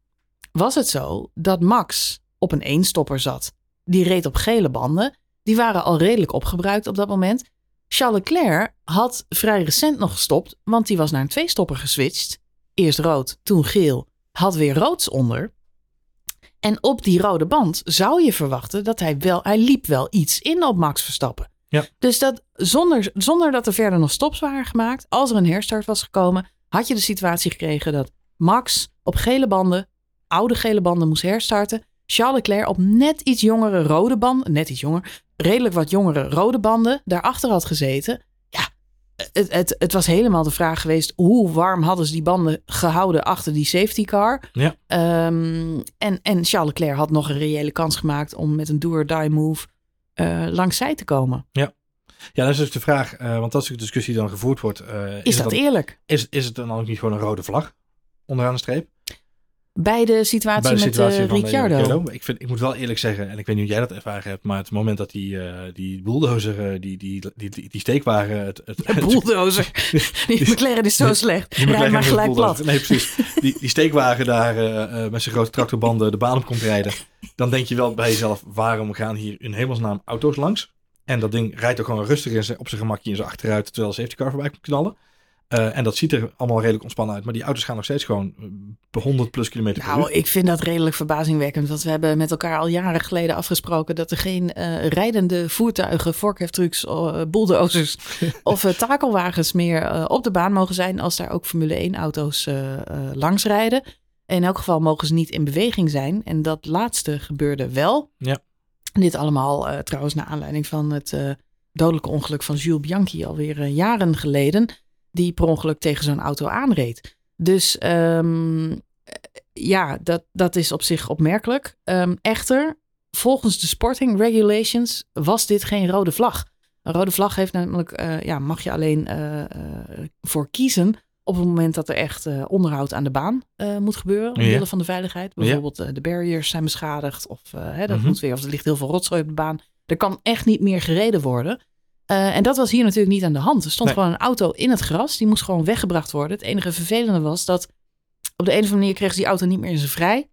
was het zo dat Max op een eenstopper zat. Die reed op gele banden. Die waren al redelijk opgebruikt op dat moment. Charles Leclerc had vrij recent nog gestopt, want die was naar een tweestopper geswitcht. Eerst rood, toen geel, had weer roods onder. En op die rode band zou je verwachten dat hij wel, hij liep wel iets in op Max Verstappen. Ja. Dus dat zonder, zonder dat er verder nog stops waren gemaakt, als er een herstart was gekomen, had je de situatie gekregen dat Max op gele banden, oude gele banden moest herstarten. Charles Leclerc op net iets jongere rode banden, net iets jonger, redelijk wat jongere rode banden, daarachter had gezeten. Ja, het, het, het was helemaal de vraag geweest, hoe warm hadden ze die banden gehouden achter die safety car? Ja. Um, en, en Charles Leclerc had nog een reële kans gemaakt om met een do-or-die move uh, langs zij te komen. Ja. Ja, dat is dus de vraag, uh, want is de discussie dan gevoerd wordt. Uh, is, is dat dan, eerlijk? Is, is het dan ook niet gewoon een rode vlag onderaan de streep? Bij de situatie, Bij de situatie met uh, Ricciardo. Ricciardo. Ik, vind, ik moet wel eerlijk zeggen, en ik weet niet hoe jij dat ervaren hebt, maar het moment dat die, uh, die bulldozer, die, die, die, die, die steekwagen... Het, het, ja, bulldozer. die McLaren is zo slecht. Rij maar gelijk plat. Nee, precies. Die, die steekwagen daar uh, met zijn grote tractorbanden de baan op komt rijden. Dan denk je wel bij jezelf, waarom gaan hier in hemelsnaam auto's langs? En dat ding rijdt ook gewoon rustig op zijn gemakje in zijn achteruit, terwijl de safety car voorbij komt knallen. Uh, en dat ziet er allemaal redelijk ontspannen uit. Maar die auto's gaan nog steeds gewoon 100 plus kilometer per nou, uur. ik vind dat redelijk verbazingwekkend. Want we hebben met elkaar al jaren geleden afgesproken... dat er geen uh, rijdende voertuigen, forklifttrucks, uh, bulldozers... of takelwagens meer op de baan mogen zijn... als daar ook Formule 1 auto's langs rijden. In elk geval mogen ze niet in beweging zijn. En dat laatste gebeurde wel. Ja. Dit allemaal trouwens naar aanleiding van het dodelijke ongeluk van Jules Bianchi... alweer jaren geleden die per ongeluk tegen zo'n auto aanreed. Dus um, ja, dat, dat is op zich opmerkelijk. Um, echter, volgens de sporting regulations was dit geen rode vlag. Een rode vlag heeft namelijk, uh, ja, mag je alleen uh, uh, voor kiezen op het moment dat er echt onderhoud aan de baan moet gebeuren. Omwille ja. van de veiligheid. Bijvoorbeeld ja. de barriers zijn beschadigd of, hè, dat mm-hmm. moet weer, of er ligt heel veel rotzooi op de baan. Er kan echt niet meer gereden worden. Uh, en dat was hier natuurlijk niet aan de hand. Er stond Nee. gewoon een auto in het gras. Die moest gewoon weggebracht worden. Het enige vervelende was dat op de een of andere manier kreeg ze die auto niet meer in zijn vrij.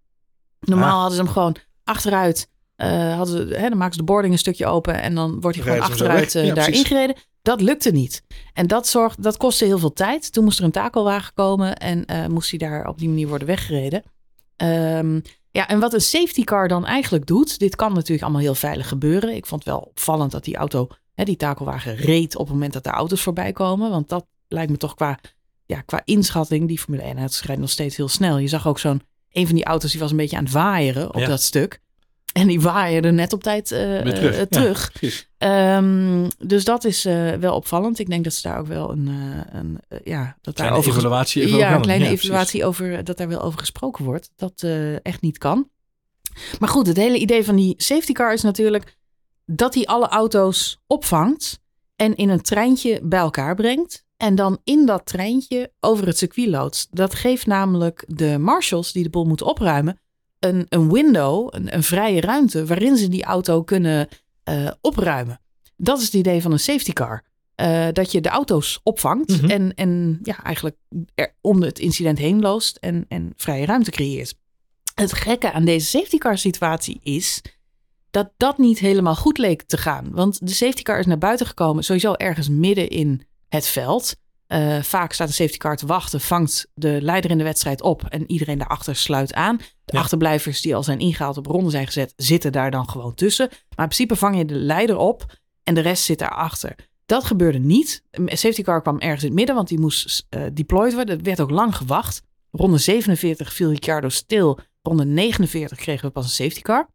Normaal Ah. hadden ze hem gewoon achteruit. eh, hadden ze, hè, dan maken ze de boarding een stukje open. En dan wordt hij gewoon Rijden achteruit eh, Ja, daarin precies. gereden. Dat lukte niet. En dat, dat kostte heel veel tijd. Toen moest er een takelwagen komen. En eh, moest hij daar op die manier worden weggereden. Ehm, ja, en wat een safety car dan eigenlijk doet. Dit kan natuurlijk allemaal heel veilig gebeuren. Ik vond het wel opvallend dat die auto, hè, die takelwagen reed op het moment dat de auto's voorbij komen. Want dat lijkt me toch qua, ja, qua inschatting. Die Formule 1 rijdt nog steeds heel snel. Je zag ook zo'n, een van die auto's die was een beetje aan het waaieren op Ja. dat stuk. En die waaide net op tijd eh, terug. eh, terug. Ehm, dus dat is eh, wel opvallend. Ik denk dat ze daar ook wel een, een ja, dat daar over evaluatie ja, een kleine. Ja, evaluatie over dat daar wel over gesproken wordt. Dat echt niet kan. Maar goed, het hele idee van die safety car is natuurlijk dat hij alle auto's opvangt. en in een treintje bij elkaar brengt. En dan in dat treintje over het circuit loodst. Dat geeft namelijk de marshals die de boel moeten opruimen een, een window, een, een vrije ruimte waarin ze die auto kunnen eh, opruimen. Dat is het idee van een safety car. Eh, dat je de auto's opvangt Mhm. en, en ja, eigenlijk er om het incident heen loost en, en vrije ruimte creëert. Het gekke aan deze safety car situatie is dat dat niet helemaal goed leek te gaan. Want de safety car is naar buiten gekomen, sowieso ergens midden in het veld. Eh, vaak staat een safety car te wachten, vangt de leider in de wedstrijd op en iedereen daarachter sluit aan. De Ja. achterblijvers die al zijn ingehaald op ronde zijn gezet, zitten daar dan gewoon tussen. Maar in principe vang je de leider op en de rest zit daarachter. Dat gebeurde niet. Een safety car kwam ergens in het midden, want die moest eh, deployed worden. Er werd ook lang gewacht. Ronde 47 viel Ricciardo stil. Ronde 49 kregen we pas een safety car.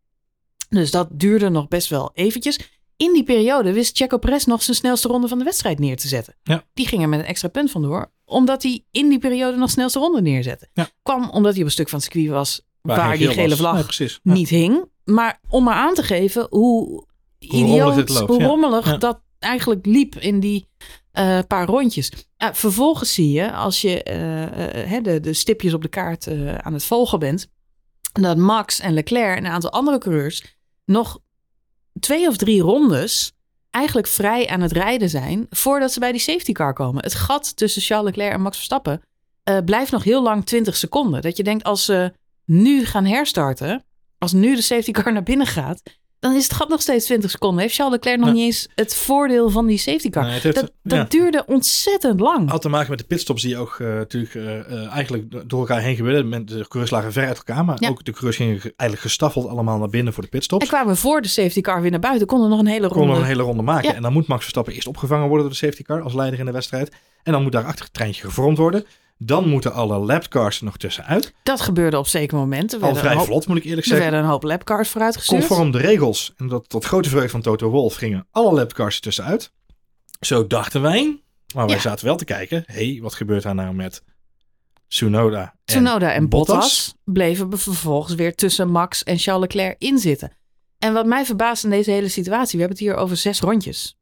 Dus dat duurde nog best wel eventjes. In die periode wist Checo Perez nog zijn snelste ronde van de wedstrijd neer te zetten. Ja. Die ging er met een extra punt vandoor, omdat hij in die periode nog snelste ronde neerzette. Ja. Kwam omdat hij op een stuk van het circuit was waar, die gele was. vlag Nee, niet hing. Maar om maar aan te geven hoe, rommelig idioot, loopt, hoe rommelig dat eigenlijk liep in die eh, paar rondjes. Vervolgens zie je, als je eh, eh, de, de stipjes op de kaart aan het volgen bent, dat Max en Leclerc en een aantal andere coureurs nog twee of drie rondes eigenlijk vrij aan het rijden zijn voordat ze bij die safety car komen. Het gat tussen Charles Leclerc en Max Verstappen eh, blijft nog heel lang 20 seconden. Dat je denkt als ze nu gaan herstarten, als nu de safety car naar binnen gaat, dan is het gat nog steeds 20 seconden. Heeft Charles Leclerc nog Ja. niet eens het voordeel van die safety car? Nee, het heeft- dat dat ja. duurde ontzettend lang. had te maken met de pitstops die ook eh, natuurlijk eh, eh, eigenlijk door elkaar heen gebeurden. De coureurs lagen ver uit elkaar, maar Ja. ook de coureurs gingen ge- eigenlijk gestaffeld allemaal naar binnen voor de pitstops. En kwamen we voor de safety car weer naar buiten, konden nog een hele Konden ronde. nog een hele ronde maken. En dan moet Max Verstappen eerst opgevangen worden door de safety car als leider in de wedstrijd. En dan moet daarachter het treintje gevormd worden. Dan moeten alle lapcars er nog tussenuit. Dat gebeurde op zeker momenten. Er Al vrij hoop- vlot moet ik eerlijk Er zeggen. werden een hoop lapcars vooruitgestuurd. Conform de regels, en dat tot grote vreugde van Toto Wolff, gingen alle lapcars er tussenuit. Zo dachten wij. Maar wij Ja. zaten wel te kijken. Hé, hey, wat gebeurt daar nou met Tsunoda en Tsunoda en Bottas, Bottas? bleven vervolgens weer tussen Max en Charles Leclerc in zitten. En wat mij verbaast in deze hele situatie, we hebben het hier over zes rondjes.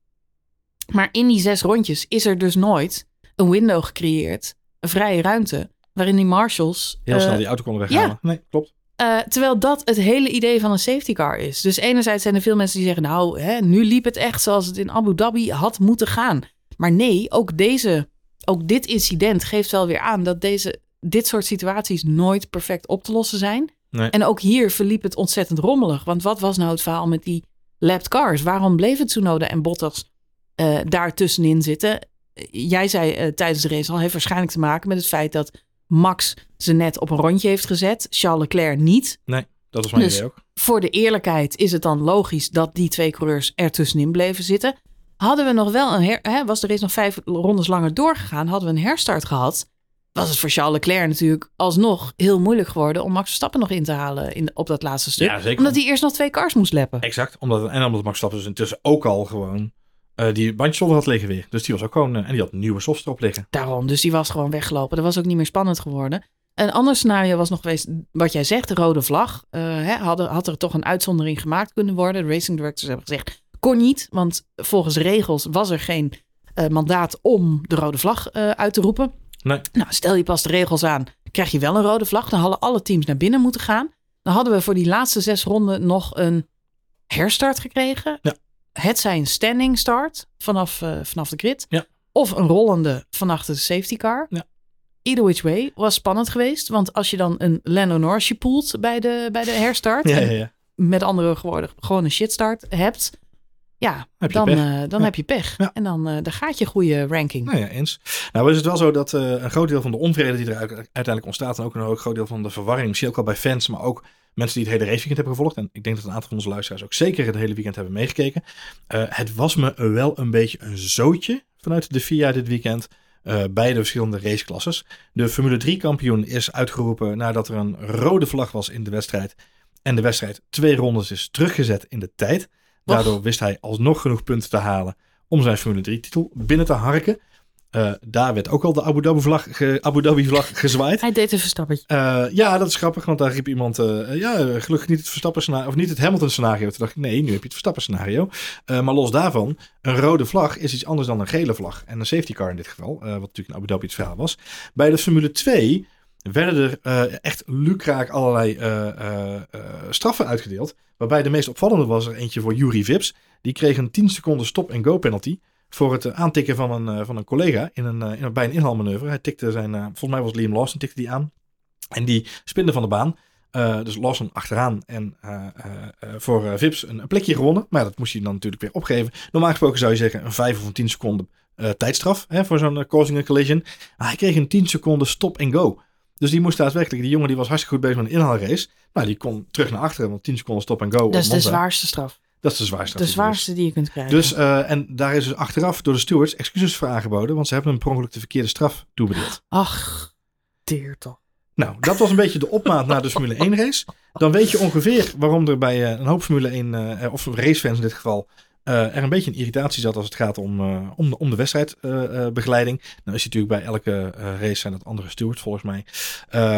Maar in die zes rondjes is er dus nooit een window gecreëerd, een vrije ruimte, waarin die marshals... Heel eh, snel die auto konden weghalen. Nee, klopt. eh, terwijl dat het hele idee van een safety car is. Dus enerzijds zijn er veel mensen die zeggen, nou, hè, nu liep het echt zoals het in Abu Dhabi had moeten gaan. Maar nee, ook deze, ook dit incident geeft wel weer aan dat deze, dit soort situaties nooit perfect op te lossen zijn. Nee. En ook hier verliep het ontzettend rommelig. Want wat was nou het verhaal met die lapped cars? Waarom bleven Tsunoda en Bottas eh daar tussenin zitten? Jij zei eh, tijdens de race al, heeft waarschijnlijk te maken met het feit dat Max ze net op een rondje heeft gezet. Charles Leclerc niet. Dat was mijn Dus- idee ook. Voor de eerlijkheid is het dan logisch dat die twee coureurs er tussenin bleven zitten. Hadden we nog wel een her, hè, was de race nog vijf rondes langer doorgegaan, hadden we een herstart gehad, was het voor Charles Leclerc natuurlijk alsnog heel moeilijk geworden om Max Verstappen nog in te halen in, op dat laatste stuk. Ja, zeker. Omdat hij eerst nog twee cars moest leppen. Exact. Omdat, en omdat Max Verstappen dus intussen ook al gewoon eh, die bandjes onder had liggen weer. Dus die was ook gewoon... eh, en die had nieuwe softs erop liggen. Daarom, dus die was gewoon weggelopen. Dat was ook niet meer spannend geworden. Een ander scenario was nog geweest, wat jij zegt, de rode vlag. Eh, hè, hadden, had er toch een uitzondering gemaakt kunnen worden. De racing directors hebben gezegd, kon niet. Want volgens regels was er geen mandaat om de rode vlag uit te roepen. Nee. Nou, stel je pas de regels aan, krijg je wel een rode vlag. Dan hadden alle teams naar binnen moeten gaan. Dan hadden we voor die laatste zes ronden nog een herstart gekregen. Ja. Het zij een standing start vanaf, eh, vanaf de grid. Ja. Of een rollende vanaf de safety car. Ja. Either which way was spannend geweest. Want als je dan een Lando Norrisje poelt bij de, bij de herstart. Ja, ja, met andere woorden gewoon een shitstart hebt. Ja, Heb dan, eh, dan Ja. heb je pech. Ja. En dan, eh, dan gaat je goede ranking. Nou ja, eens. Nou is het wel zo dat een groot deel van de onvrede die er uit- uiteindelijk ontstaat... en ook een groot deel van de verwarring, misschien ook wel bij fans... maar ook mensen die het hele raceweekend hebben gevolgd... en ik denk dat een aantal van onze luisteraars ook zeker het hele weekend hebben meegekeken... Eh, het was me wel een beetje een zootje vanuit de FIA dit weekend... eh, bij de verschillende raceklasses. De Formule 3 kampioen is uitgeroepen nadat er een rode vlag was in de wedstrijd... en de wedstrijd twee rondes is teruggezet in de tijd... Daardoor wist hij alsnog genoeg punten te halen om zijn Formule 3 titel binnen te harken. Eh, daar werd ook al de Abu Dhabi-vlag ge, Abu Dhabi-vlag gezwaaid. Hij deed een verstappertje. Uh, ja, dat is grappig, want daar riep iemand... Uh, ja, gelukkig niet het Verstappen-scenario, of niet het Hamilton-scenario. Toen dacht ik, nee, nu heb je het Verstappen-scenario. maar los daarvan, een rode vlag is iets anders dan een gele vlag. En een safety car in dit geval, wat natuurlijk in Abu Dhabi het verhaal was. Bij de Formule 2 werden er echt lukraak allerlei straffen uitgedeeld. Waarbij de meest opvallende was er eentje voor Yuri Vips. Die kreeg een 10 seconden stop-and-go penalty voor het aantikken van een, uh, van een collega in een, uh, in, bij een inhaalmanoeuvre. Hij tikte zijn, volgens mij was Liam Lawson, tikte die aan. En die spinde van de baan. dus Lawson achteraan en voor Vips een, een, plekje gewonnen. Maar dat moest hij dan natuurlijk weer opgeven. Normaal gesproken zou je zeggen een 5 of een 10 seconden tijdstraf hè, voor zo'n causing a collision. Maar hij kreeg een 10 seconden stop and go. Dus die moest daadwerkelijk, die jongen die was hartstikke goed bezig met een inhaalrace. Nou, die kon terug naar achteren, want 10 seconden stop and go. Dat is de zwaarste straf. Dat is de zwaarste. De zwaarste die je kunt krijgen. Dus, uh, en daar is dus achteraf door de stewards excuses voor aangeboden, want ze hebben een per ongeluk de verkeerde straf toebedeeld. Ach, deer toch. Nou, dat was een beetje de opmaat naar de Formule 1 race. Dan weet je ongeveer waarom er bij uh, een hoop Formule 1, uh, of racefans in dit geval, uh, er een beetje een irritatie zat als het gaat om, uh, om, de, om de wedstrijdbegeleiding. Uh, nou is natuurlijk bij elke race zijn dat andere stewards volgens mij.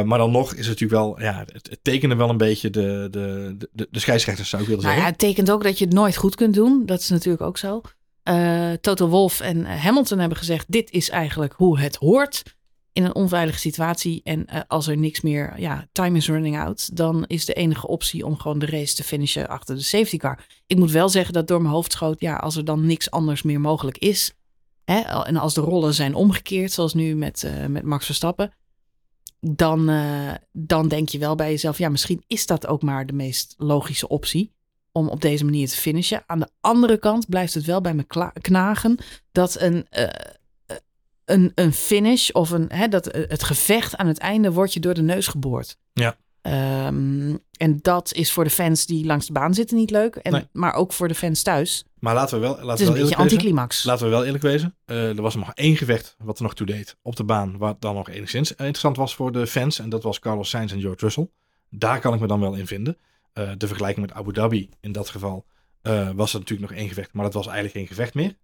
maar dan nog is het natuurlijk wel, ja, het, het tekende wel een beetje de, de, de, de scheidsrechters zou ik willen nou zeggen. Ja, het tekent ook dat je het nooit goed kunt doen. Dat is natuurlijk ook zo. Toto Wolf en Hamilton hebben gezegd, dit is eigenlijk hoe het hoort in een onveilige situatie en uh, als er niks meer, ja, time is running out, dan is de enige optie om gewoon de race te finishen achter de safety car. Ik moet wel zeggen dat door mijn hoofd schoot, ja, als er dan niks anders meer mogelijk is, hè, en als de rollen zijn omgekeerd, zoals nu met, uh, met Max Verstappen, dan, uh, dan denk je wel bij jezelf, ja, misschien is dat ook maar de meest logische optie om op deze manier te finishen. Aan de andere kant blijft het wel bij me knagen dat een een, een finish of een, hè, dat, het gevecht aan het einde wordt je door de neus geboord. Ja. Um, en dat is voor de fans die langs de baan zitten niet leuk. En, nee. Maar ook voor de fans thuis. Maar laten we wel, laten het is we een beetje anticlimax. Laten we wel eerlijk wezen. Uh, er was nog één gevecht wat er nog toe deed op de baan. Wat dan nog enigszins interessant was voor de fans. En dat was Carlos Sainz en George Russell. Daar kan ik me dan wel in vinden. Uh, de vergelijking met Abu Dhabi in dat geval uh, was er natuurlijk nog één gevecht. Maar dat was eigenlijk geen gevecht meer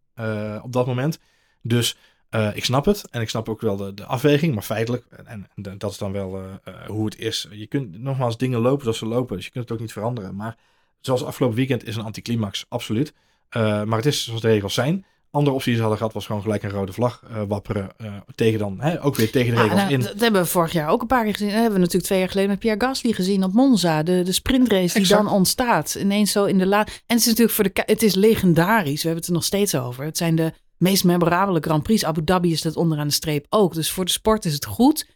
op dat moment. Dus Uh, ik snap het en ik snap ook wel de, de afweging, maar feitelijk, en, en dat is dan wel uh, uh, hoe het is. Je kunt nogmaals dingen lopen zoals ze lopen, dus je kunt het ook niet veranderen. Maar zoals afgelopen weekend is een anticlimax, absoluut. maar het is zoals de regels zijn. Andere opties hadden gehad was gewoon gelijk een rode vlag wapperen tegen dan, hè, ook weer tegen de regels ah, nou, in. Dat hebben we vorig jaar ook een paar keer gezien. Dat hebben we natuurlijk twee jaar geleden met Pierre Gasly gezien op Monza. De, de sprintrace die dan ontstaat. Ineens zo in de la. En het is natuurlijk voor de. Het is legendarisch. We hebben het er nog steeds over. Het zijn de meest memorabele Grand Prix. Abu Dhabi is dat onderaan de streep ook. Dus voor de sport is het goed.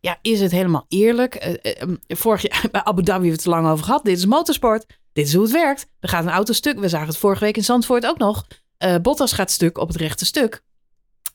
Ja, is het helemaal eerlijk? Uh, uh, vorig jaar bij Abu Dhabi hebben we het te lang over gehad. Dit is motorsport. Dit is hoe het werkt. Er gaat een auto stuk. We zagen het vorige week in Zandvoort ook nog. Uh, Bottas gaat stuk op het rechte stuk.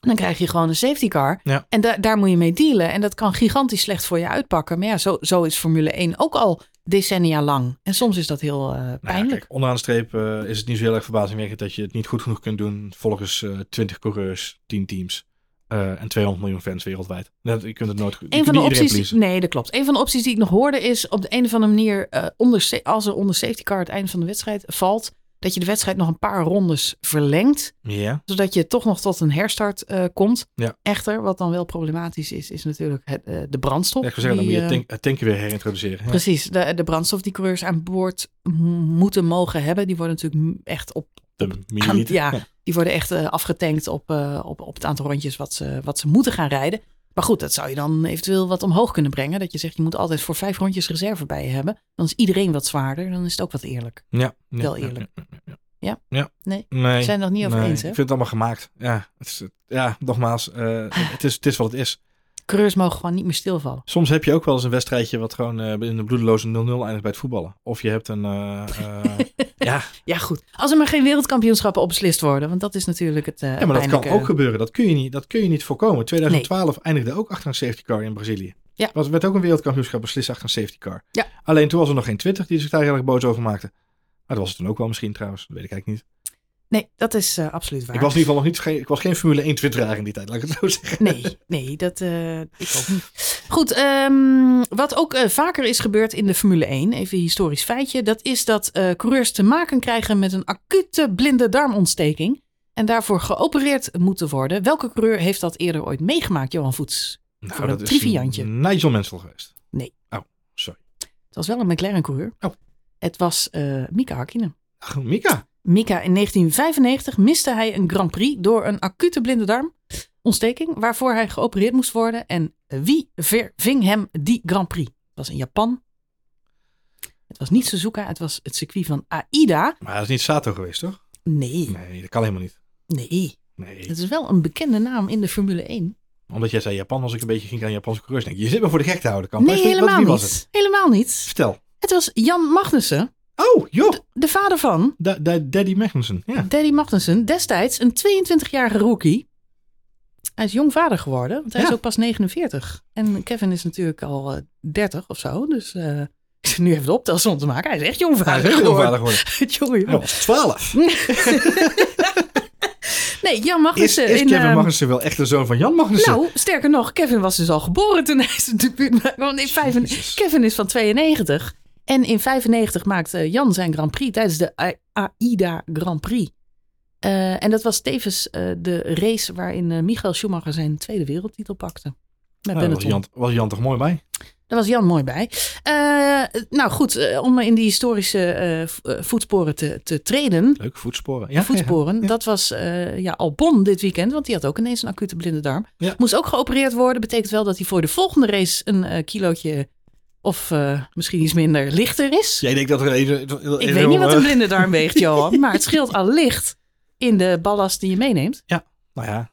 Dan krijg je gewoon een safety car. Ja. En da daar moet je mee dealen. En dat kan gigantisch slecht voor je uitpakken. Maar ja, zo, zo is Formule 1 ook al decennia lang. En soms is dat heel uh, pijnlijk. Nou ja, kijk, onderaan de streep uh, is het niet zo heel erg verbazingwekkend dat je het niet goed genoeg kunt doen volgens uh, 20 coureurs, 10 teams en 200 miljoen fans wereldwijd. Dat, je kunt het nooit goed. Een van de opties, nee, dat klopt. Een van de opties die ik nog hoorde is op de een of andere manier, onder, als er onder safety car het einde van de wedstrijd valt, dat je de wedstrijd nog een paar rondes verlengt. Ja. Zodat je toch nog tot een herstart uh, komt. Ja. Echter, wat dan wel problematisch is, is natuurlijk het, uh, de brandstof. Ja, ik zeggen, dan moet je het tank, tanken weer herintroduceren. Ja. Precies, de, de brandstof die coureurs aan boord moeten mogen hebben, die worden natuurlijk echt op... De milliliter. Ja, ja, die worden echt afgetankt op, op, op het aantal rondjes wat ze, wat ze moeten gaan rijden. Maar goed, dat zou je dan eventueel wat omhoog kunnen brengen. Dat je zegt, je moet altijd voor vijf rondjes reserve bij je hebben. Dan is iedereen wat zwaarder. Dan is het ook wat eerlijk. Ja. Wel eerlijk. Ja? ja, ja. ja. Nee? nee? We zijn het nog niet over nee. eens, hè? Ik vind het allemaal gemaakt. Ja, het is, ja nogmaals, uh, het, is, het is wat het is. Coureurs mogen gewoon niet meer stilvallen. Soms heb je ook wel eens een wedstrijdje wat gewoon uh, in een bloedeloze 0-0 eindigt bij het voetballen. Of je hebt een... Uh, ja. ja, goed. Als er maar geen wereldkampioenschappen op beslist worden. Want dat is natuurlijk het Ja, maar dat kan ook gebeuren. Dat kun je niet, dat kun je niet voorkomen. 2012 nee. eindigde ook achter een safety car in Brazilië. Ja. Was, werd ook een wereldkampioenschap beslist achter een safety car. Ja. Alleen toen was er nog geen Twitter die zich daar heel erg boos over maakte. Maar dat was het toen ook wel misschien trouwens. Dat weet ik eigenlijk niet. Nee, dat is uh, absoluut waar. Ik was in ieder geval nog niet. Ik was geen Formule 1 twitteraar in die tijd, laat ik het zo zeggen. Nee, nee, dat uh, ik ook niet. Goed, um, wat ook uh, vaker is gebeurd in de Formule 1, even een historisch feitje, dat is dat coureurs te maken krijgen met een acute blinde darmontsteking. en daarvovoor geopereerd moeten worden. Welke coureur heeft dat eerder ooit meegemaakt, Johan Voets? Nou, Voor een dat is triviantje. Nigel Mansell geweest. Nee. Oh, sorry. Het was wel een McLaren-coureur. Oh. Het was eh Mika Hakkinen. Ach, Mika. Mika, in 1995 miste hij een Grand Prix door een acute blinde darmontsteking, waarvoor hij geopereerd moest worden. En wie verving hem die Grand Prix? Het was in Japan. Het was niet Suzuka, het was het circuit van Aida. Maar dat is niet Sato geweest, toch? Nee, Nee, dat kan helemaal niet. nee. Nee. Het is wel een bekende naam in de Formule 1. Omdat jij zei Japan, als ik een beetje ging aan Japanse coureurs denk. Je zit me voor de gek te houden, kan. Nee, helemaal niet. Helemaal niet. Vertel. Het was Jan Magnussen, Oh, joh. de vader van Da- da- Daddy Magnussen. Ja. Daddy Magnussen. Destijds een 22-jarige rookie. Hij is jong vader geworden, want hij is ook pas 49. En Kevin is natuurlijk al eh, 30 of zo. Dus eh, ik zit nu even de optelsom te maken. Hij is echt jong Hij vader is heel geworden. vader geworden. Hij jongen. was 12. Nee, Jan Magnussen. is in, Kevin ehm, Magnussen wel echt de zoon van Jan Magnussen? Nou, sterker nog, Kevin was dus al geboren toen hij zijn debuut maakte. Want in. Kevin is van 92. En in 95 maakte Jan zijn Grand Prix tijdens de AIDA Grand Prix. Eh, en dat was tevens eh, de race waarin eh, Michael Schumacher zijn tweede wereldtitel pakte. Met Nou, was. Jan, was Jan toch mooi bij? Daar was Jan mooi bij. Nou goed, om in die historische voetsporen te, te treden. Leuk, voetsporen. Ja, voetsporen. ja. Dat was ja, Albon dit weekend, want die had ook ineens een acute blinde darm. Ja. Moest ook geopereerd worden. Betekent wel dat hij voor de volgende race een kilootje of eh, misschien iets minder lichter is. Jij denkt dat er even... Ik weet niet wat een blinde darm weegt, Johan. Maar het scheelt al licht in de ballast die je meeneemt. Nou ja,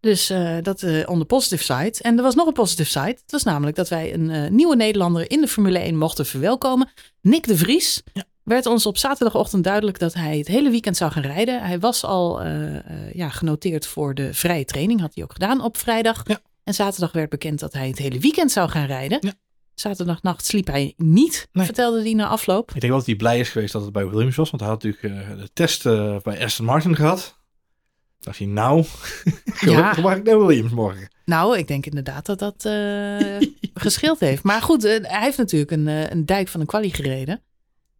Dus eh, dat eh on the positive side. En er was nog een positive side. Het was namelijk dat wij een nieuwe Nederlander in de Formule 1 mochten verwelkomen. Nick de Vries. Ja. Werd ons op zaterdagochtend duidelijk dat hij het hele weekend zou gaan rijden. Hij was al ja, genoteerd voor de vrije training. Had hij ook gedaan op vrijdag. Ja. En zaterdag werd bekend dat hij het hele weekend zou gaan rijden. Ja. Zaterdagnacht sliep hij niet, Nee. vertelde hij na afloop. ik denk wel dat hij blij is geweest dat het bij Williams was. Want hij had natuurlijk eh, de test eh, bij Aston Martin gehad. dacht hij, nou, gelukkig mag ik naar Williams morgen. Nou, ik denk inderdaad dat dat eh gescheeld heeft. Maar goed, hij heeft natuurlijk een, een dijk van een kwalie gereden.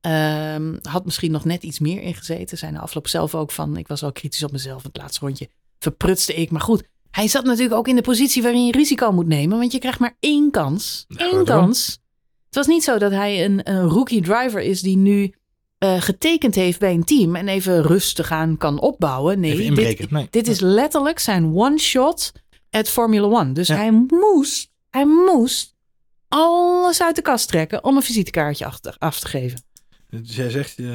Ehm, had misschien nog net iets meer ingezeten. Zijn de afloop zelf ook van, ik was wel kritisch op mezelf. Het laatste rondje verprutste ik. Maar goed, hij zat natuurlijk ook in de positie waarin je risico moet nemen. Want je krijgt maar één kans. Nou, Eén kans. Het was niet zo dat hij een, een rookie driver is die nu eh, getekend heeft bij een team. En even rustig aan kan opbouwen. Nee, dit. Nee. dit is letterlijk zijn one shot at Formula One. Dus Ja. hij moest, hij moest alles uit de kast trekken om een visitekaartje af te, af te geven. Jij zegt, eh,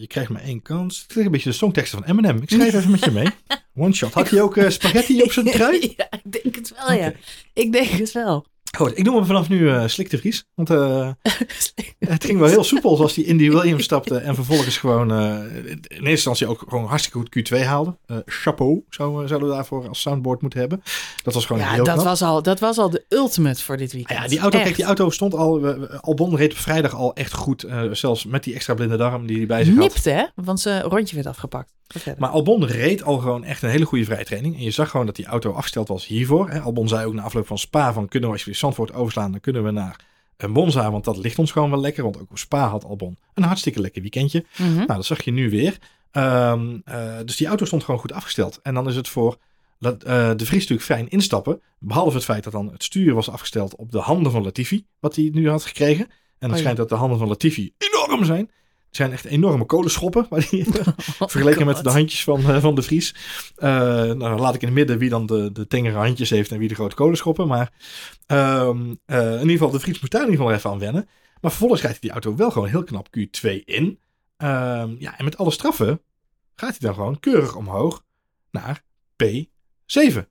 je krijgt maar één kans. Het klinkt een beetje de songteksten van Eminem. Ik schrijf even met je mee. One shot. Had hij ook eh, spaghetti op zijn trui? ja, ik denk het wel, ja. Ik denk het wel. Goed, ik noem hem vanaf nu eh Slik de Vries. Want eh, het ging wel heel soepel zoals hij in die Williams stapte. En vervolgens gewoon eh, in eerste instantie ook gewoon hartstikke goed Q2 haalde. Chapeau zou, zouden we daarvoor als soundboard moeten hebben. Dat was gewoon Ja, heel dat knap. was, al, dat was al de ultimate voor dit Ah weekend. ja, die auto, kijk, die auto stond al. Albon reed op vrijdag al echt goed. zelfs met die extra blinde darm die hij bij zich had. Nipte, hè? Want zijn rondje werd afgepakt. Maar Albon reed al gewoon echt een hele goede vrijtraining. En je zag gewoon dat die auto afgesteld was hiervoor. Hè. Albon zei ook na afloop van Spa van kunnen we als we Zandvoort overslaan, dan kunnen we naar een Monza. Want dat ligt ons gewoon wel lekker. Want ook op Spa had Albon een hartstikke lekker weekendje. Mhm. Nou, dat zag je nu weer. Ehm, eh, dus die auto stond gewoon goed afgesteld. En dan is het voor eh, de Vries natuurlijk fijn instappen. Behalve het feit dat dan het stuur was afgesteld op de handen van Latifi. Wat hij nu had gekregen. En het Oh ja. schijnt dat de handen van Latifi enorm zijn. Het zijn echt enorme kolenschoppen. Die, vergeleken met de handjes van, eh, van de Vries. Eh, nou, laat ik in het midden wie dan de, de tengere handjes heeft en wie de grote kolenschoppen. Maar ehm, eh, in ieder geval, de Vries moet daar in ieder geval even aan wennen. Maar vervolgens rijdt hij die auto wel gewoon heel knap Q2 in. Ehm, ja, en met alle straffen gaat hij dan gewoon keurig omhoog naar P7.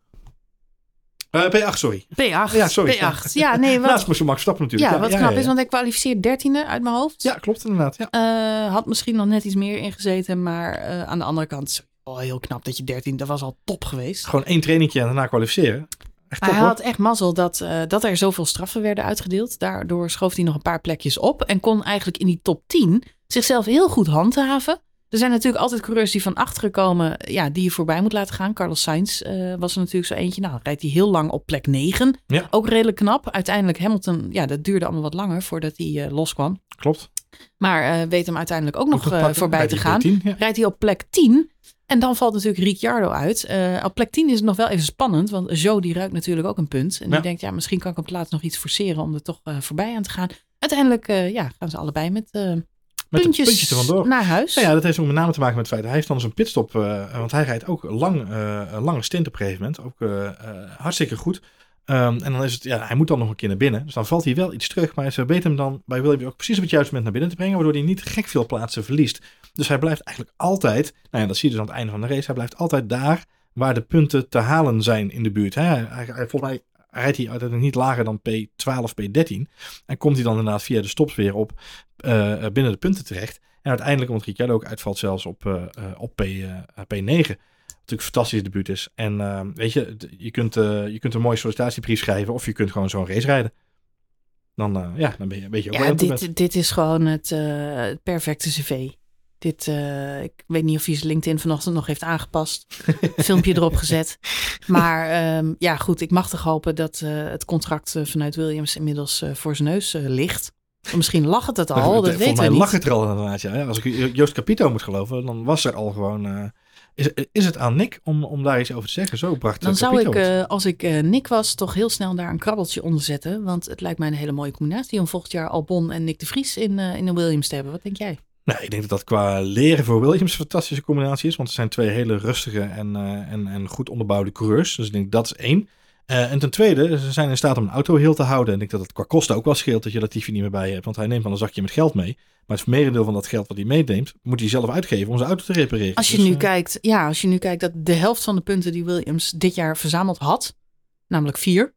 Eh, P8, sorry. P8. Ja, sorry. P8. Ja, nee, wat, Naast Max Verstappen natuurlijk. ja, wat knap ja, is, want hij kwalificeert dertiende uit mijn hoofd. Ja, klopt inderdaad. Ja. Eh, had misschien nog net iets meer ingezeten, maar eh, aan de andere kant wel heel knap dat je 13, dat was al top geweest. Gewoon één trainingje en daarna kwalificeren. Echt top hij hoor. had echt mazzel dat, dat er zoveel straffen werden uitgedeeld. Daardoor schoof hij nog een paar plekjes op en kon eigenlijk in die top 10 zichzelf heel goed handhaven. Er zijn natuurlijk altijd coureurs die van achteren komen, ja, die je voorbij moet laten gaan. Carlos Sainz eh, was er natuurlijk zo eentje. Nou, rijdt hij heel lang op plek 9. Ja. Ook redelijk knap. Uiteindelijk Hamilton, ja, dat duurde allemaal wat langer voordat hij eh, loskwam. Klopt. Maar weet hem uiteindelijk ook nog pakken voorbij bij te gaan. P10, ja. Rijdt hij op plek 10. En dan valt natuurlijk Ricciardo uit. Eh, op plek 10 is het nog wel even spannend. Want Joe die ruikt natuurlijk ook een punt. En Ja. die denkt, ja, misschien kan ik op plaats nog iets forceren om er toch eh, voorbij aan te gaan. Uiteindelijk eh, ja, gaan ze allebei met, Met de puntjes, er vandoor. naar huis. Nou ja, dat heeft ook met name te maken met het feit. Hij heeft dan zijn pitstop, eh, want hij rijdt ook lang, eh, een lange stint op een gegeven moment. Ook eh, hartstikke goed. Ehm, en dan is het, ja, hij moet dan nog een keer naar binnen. Dus dan valt hij wel iets terug. Maar ze weten hem dan bij Williams ook precies op het juiste moment naar binnen te brengen. Waardoor hij niet gek veel plaatsen verliest. Dus hij blijft eigenlijk altijd, nou ja, dat zie je dus aan het einde van de race. Hij blijft altijd daar waar de punten te halen zijn in de buurt. Hè? Hij, hij, hij- volgens mij rijdt hij uiteindelijk niet lager dan P12, P13. En komt hij dan inderdaad via de stops weer op eh, binnen de punten terecht. En uiteindelijk, omdat Ricciardo ook uitvalt, zelfs op, eh, eh, op P, eh, P9. Wat natuurlijk een fantastisch debuut is. En eh, weet je, je kunt, eh, je kunt een mooie sollicitatiebrief schrijven. Of je kunt gewoon zo'n race rijden. Dan, eh, ja, dan ben je, weet je ook Ja, dit, dit is gewoon het, eh, het perfecte cv. Dit, eh, ik weet niet of hij zijn LinkedIn vanochtend nog heeft aangepast. Filmpje erop gezet. Maar ehm, ja, goed, ik mag toch hopen dat eh, het contract eh, vanuit Williams inmiddels voor zijn neus ligt. Misschien lag het het al, dat weten mij we lag het er al inderdaad. Ja. Als ik Joost Capito moet geloven, dan was er al gewoon... is, is het aan Nick om, om daar iets over te zeggen? Zo bracht Dan zou ik, als ik Nick was, toch heel snel daar een krabbeltje onder zetten. Want het lijkt mij een hele mooie combinatie om volgend jaar Albon en Nick de Vries in, in een Williams te hebben. Wat denk jij? Nou, ik denk dat dat qua leren voor Williams een fantastische combinatie is. Want het zijn twee hele rustige en, eh, en, en goed onderbouwde coureurs. Dus ik denk dat is één. Eh, en ten tweede, ze zijn in staat om een auto heel te houden. En ik denk dat het qua kosten ook wel scheelt dat je Latifi niet meer bij je hebt. Want hij neemt dan een zakje met geld mee. Maar het merendeel van dat geld wat hij meeneemt, moet hij zelf uitgeven om zijn auto te repareren. Als je, Dus, nu eh, kijkt, ja, als je nu kijkt dat de helft van de punten die Williams dit jaar verzameld had, namelijk vier,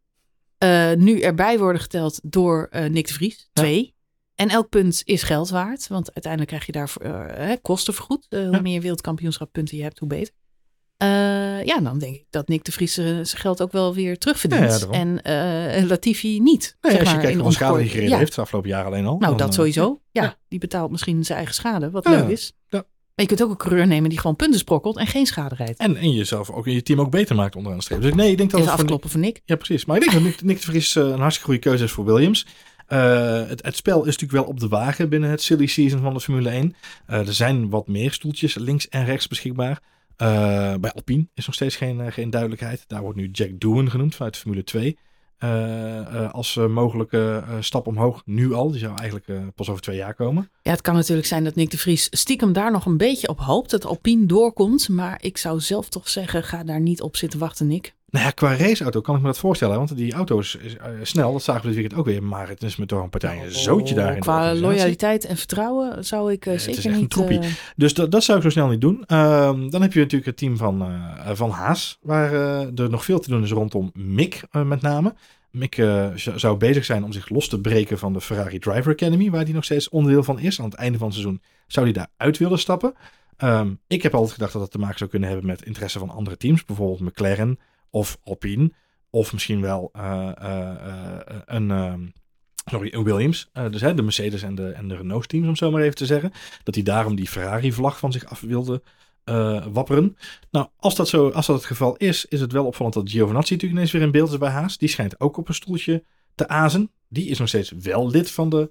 nu erbij worden geteld door Nick de Vries, twee. En elk punt is geld waard, want uiteindelijk krijg je daarvoor kosten vergoed. Eh, hoe Ja. meer wereldkampioenschap punten je hebt, hoe beter. Eh, ja, dan denk ik dat Nick de Vries zijn geld ook wel weer terugverdient. Ja, en Latifi niet. Nee, als je maar, kijkt hoeveel schade hij gereden heeft, het afgelopen jaar alleen al. Nou, dan, dat sowieso. Ja, die betaalt misschien zijn eigen schade, wat leuk is. ja. Maar je kunt ook een coureur nemen die gewoon punten sprokkelt en geen schade rijdt. En, en jezelf ook in je team ook beter maakt onderaan de streep. Dus nee, ik denk dat Even het voor afkloppen van Nick. Ja, precies. Maar ik denk dat Nick, Nick de Vries een hartstikke goede keuze is voor Williams. Eh, het, het spel is natuurlijk wel op de wagen binnen het silly season van de Formule 1. Eh, er zijn wat meer stoeltjes links en rechts beschikbaar. Eh, bij Alpine is nog steeds geen, geen duidelijkheid. Daar wordt nu Jack Doohan genoemd vanuit Formule 2. eh, eh, als mogelijke stap omhoog nu al. Die zou eigenlijk pas over twee jaar komen. Ja, het kan natuurlijk zijn dat Nick de Vries stiekem daar nog een beetje op hoopt dat Alpine doorkomt. Maar ik zou zelf toch zeggen, ga daar niet op zitten wachten, Nick. Nou ja, qua raceauto kan ik me dat voorstellen. Want die auto is, eh, snel. Dat zagen we dit weekend ook weer. Maar het is me toch een partij een zootje daar in de Oh, Qua loyaliteit en vertrouwen zou ik eh, Ja, het is zeker echt een troepie. eh, Dus dat, dat zou ik zo snel niet doen. Ehm, dan heb je natuurlijk het team van, van Haas, waar er nog veel te doen is rondom Mick met name. Mick zou bezig zijn om zich los te breken van de Ferrari Driver Academy, waar hij nog steeds onderdeel van is. Aan het einde van het seizoen zou hij daaruit willen stappen. Ehm, ik heb altijd gedacht dat dat te maken zou kunnen hebben met interesse van andere teams, bijvoorbeeld McLaren of Alpine. Of misschien wel eh, eh, eh, een, ehm, sorry, een Williams. Dus hè, de Mercedes en de, en de Renault teams, om zo maar even te zeggen. Dat hij daarom die Ferrari-vlag van zich af wilde eh, wapperen. Nou, als dat, zo, als dat het geval is, is het wel opvallend dat Giovinazzi natuurlijk ineens weer in beeld is bij Haas. Die schijnt ook op een stoeltje te azen. Die is nog steeds wel lid van de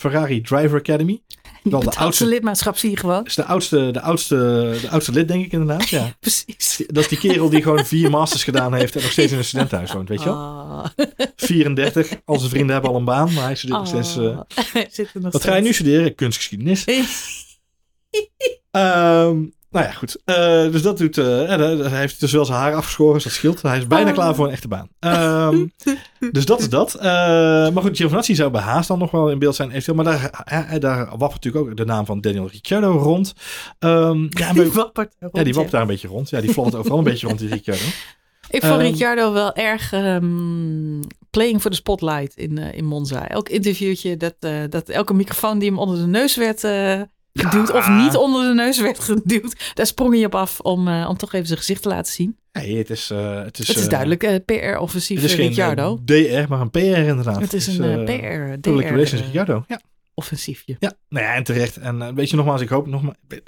Ferrari Driver Academy. Wel de oudste, lidmaatschap zie je gewoon. is de oudste, de, oudste, de oudste lid, denk ik inderdaad. Ja. Precies. Dat is die kerel die gewoon vier masters gedaan heeft en nog steeds in een studentenhuis woont, weet je wel? Ah. 34, al zijn vrienden hebben al een baan, maar hij studeert nog steeds... eh, Ah. Hij zit er nog wat ga je nu studeren? Kunstgeschiedenis. Ehm, nou ja, goed. Eh, dus dat doet. eh, daar heeft dus wel zijn haar afgeschoren, dus dat scheelt. Hij is bijna Ah. klaar voor een echte baan. Ehm, dus dat is dat. Eh, maar goed, Giovinazzi zou bij Haas dan nog wel in beeld zijn, eventueel. Maar daar, daar wappert natuurlijk ook de naam van Daniel Ricciardo rond. Ehm, ja, Die wappert er ja, die wappert daar een beetje rond. Ja, die fladdert overal een beetje rond, die Ricciardo. Ik vond Ehm, Ricciardo wel erg playing for the spotlight in, in Monza. Elk interviewtje, dat, dat elke microfoon die hem onder de neus werd geduwd... of niet onder de neus werd geduwd... daar sprong hij op af om, eh, om toch even zijn gezicht te laten zien. Nee, het is... eh, het is, het is eh, duidelijk eh, PR-offensief Het is Ricciardo. DR, maar een PR inderdaad. het is een PR, Public Relations DR Ricciardo, ja. offensiefje. Ja, nou ja, en terecht. En weet je nogmaals, ik hoop nog maar. Ja,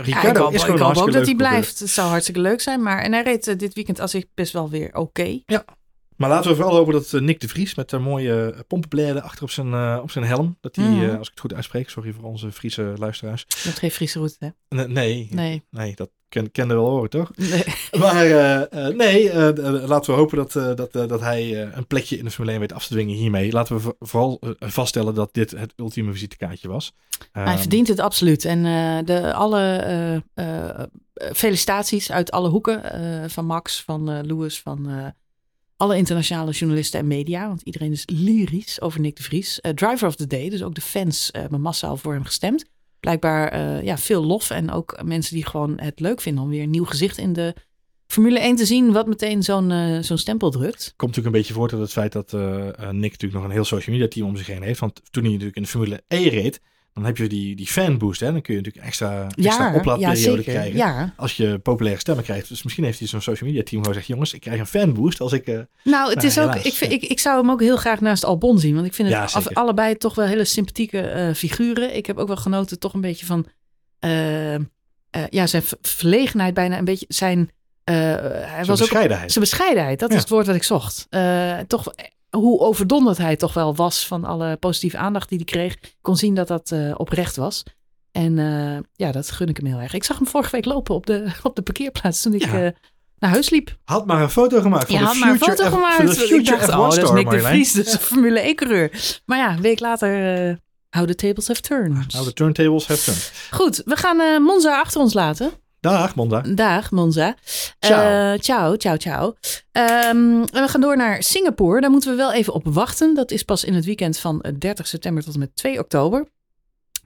Ricardo ik hoop, is gewoon ik hoop ook dat hij blijft. Het zou hartstikke leuk zijn. Maar en hij reed dit weekend als ik best wel weer oké. coureur. Maar laten we vooral hopen dat eh, Nick de Vries met een mooie pompenbladen achter op zijn, eh, op zijn helm. Dat hij, Mhm. eh, als ik het goed uitspreek, sorry voor onze Friese luisteraars. Je hebt geen Friese route, hè? Nee, nee, Nee. nee, dat ken, kende wel horen, toch? nee. Maar eh, eh, nee, eh, eh, laten we hopen dat, eh, dat, eh, dat hij eh, een plekje in de Formule 1 weet af te dwingen hiermee. Laten we vo- vooral eh, vaststellen dat dit het ultieme visitekaartje was. Hij Ehm, verdient het absoluut. En eh, de, alle eh, eh, felicitaties uit alle hoeken. eh, van Max, van eh Lewis, van eh, alle internationale journalisten en media. Want iedereen is lyrisch over Nick de Vries. Eh, Driver of the Day, dus ook de fans eh, hebben massaal voor hem gestemd. Blijkbaar eh, ja, veel lof. En ook mensen die gewoon het leuk vinden om weer een nieuw gezicht in de Formule 1 te zien. Wat meteen zo'n zo'n stempel drukt. Komt natuurlijk een beetje voort uit het feit dat Nick natuurlijk nog een heel social media team om zich heen heeft. Want toen hij natuurlijk in de Formule E reed, dan heb je die, die fanboost. Hè? Dan kun je natuurlijk extra, extra Ja, ja oplaadperiode zeker. krijgen. Ja. Als je populaire stemmen krijgt. Dus misschien heeft hij zo'n social media team gewoon gezegd, jongens, ik krijg een fanboost als ik... eh, Nou, het Nou, is ook. Ik, vind, ja. ik, ik zou hem ook heel graag naast Albon zien. Want ik vind het Ja, af- allebei toch wel hele sympathieke eh, figuren. Ik heb ook wel genoten, toch een beetje van. eh, ja, zijn verlegenheid bijna een beetje. Zijn. hij was ook. bescheidenheid. Zijn bescheidenheid, dat Ja. is het woord wat ik zocht. Toch hoe overdonderd hij toch wel was van alle positieve aandacht die hij kreeg. Kon zien dat dat eh, oprecht was. En eh, ja, dat gun ik hem heel erg. Ik zag hem vorige week lopen op de, op de parkeerplaats toen ik Ja. eh, naar huis liep. Had maar een foto gemaakt van de had maar een future foto F- gemaakt. van de future ik dacht, F1 oh, dat is Nick de. Vries, dus Formule 1 coureur. Maar ja, een week later, how the tables have turned. Nou, de turntables have turned. Goed, we gaan Monza achter ons laten. Dag, Monda. Dag, Monza. Ciao. Eh, ciao, ciao, ciao. Ehm, en we gaan door naar Singapore. Daar moeten we wel even op wachten. Dat is pas in het weekend van eh, 30 september tot en met 2 oktober.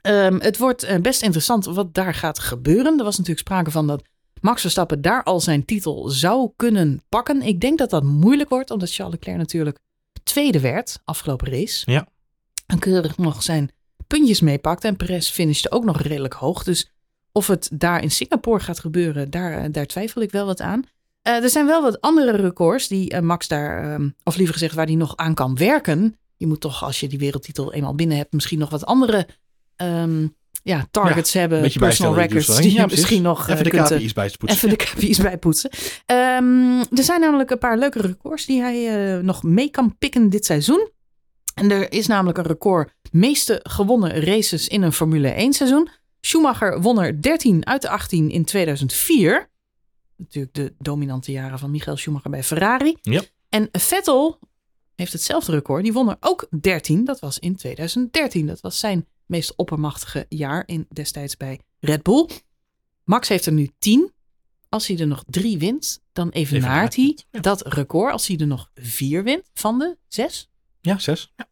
Ehm, het wordt eh, best interessant wat daar gaat gebeuren. Er was natuurlijk sprake van dat Max Verstappen daar al zijn titel zou kunnen pakken. Ik denk dat dat moeilijk wordt, omdat Charles Leclerc natuurlijk tweede werd afgelopen race. Ja. En keurig nog zijn puntjes meepakte. En Perez finishte ook nog redelijk hoog. Dus of het daar in Singapore gaat gebeuren, daar, eh, daar twijfel ik wel wat aan. Eh, er zijn wel wat andere records die eh, Max daar, ehm, of liever gezegd, waar hij nog aan kan werken. Je moet toch, als je die wereldtitel eenmaal binnen hebt, misschien nog wat andere ehm, ja, targets hebben, personal records, dus, hè? die je Ja, misschien nog Even de kunt, KPI's bij te poetsen. Even de KPI's bijpoetsen. Ehm, er zijn namelijk een paar leuke records die hij nog mee kan pikken dit seizoen. En er is namelijk een record meeste gewonnen races in een Formule 1 seizoen. Schumacher won er 13 uit de 18 in 2004. Natuurlijk de dominante jaren van Michael Schumacher bij Ferrari. Ja. En Vettel heeft hetzelfde record. Die won er ook 13. Dat was in 2013. Dat was zijn meest oppermachtige jaar in, destijds bij Red Bull. Max heeft er nu 10. Als hij er nog drie wint, dan evenaart Evenaart hij ja. dat record. Als hij er nog vier wint van de zes. Ja, zes. Ja.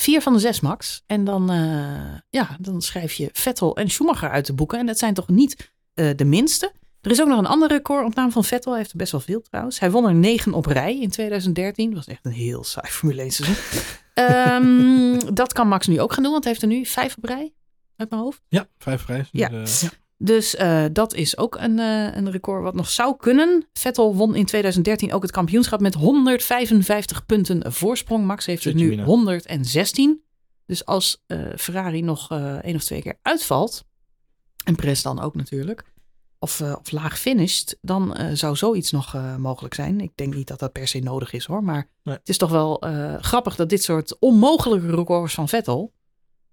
Vier van de zes, Max. En dan, eh, ja, dan schrijf je Vettel en Schumacher uit de boeken. En dat zijn toch niet eh, de minste. Er is ook nog een ander record op naam van Vettel. Hij heeft er best wel veel trouwens. Hij won er negen op rij in 2013. Dat was echt een heel saai Formule 1 seizoen. Ehm, dat kan Max nu ook gaan doen, want hij heeft er nu vijf op rij. Uit mijn hoofd. Ja, vijf prijs. Ja. Dus, ja. Dus eh, dat is ook een, eh, een record wat nog zou kunnen. Vettel won in 2013 ook het kampioenschap met 155 punten voorsprong. Max heeft er nu Mina. 116. Dus als eh, Ferrari nog één of twee keer uitvalt, en Perez dan ook natuurlijk, of, of laag finisht, dan zou zoiets nog mogelijk zijn. Ik denk niet dat dat per se nodig is hoor, maar Nee. het is toch wel grappig dat dit soort onmogelijke records van Vettel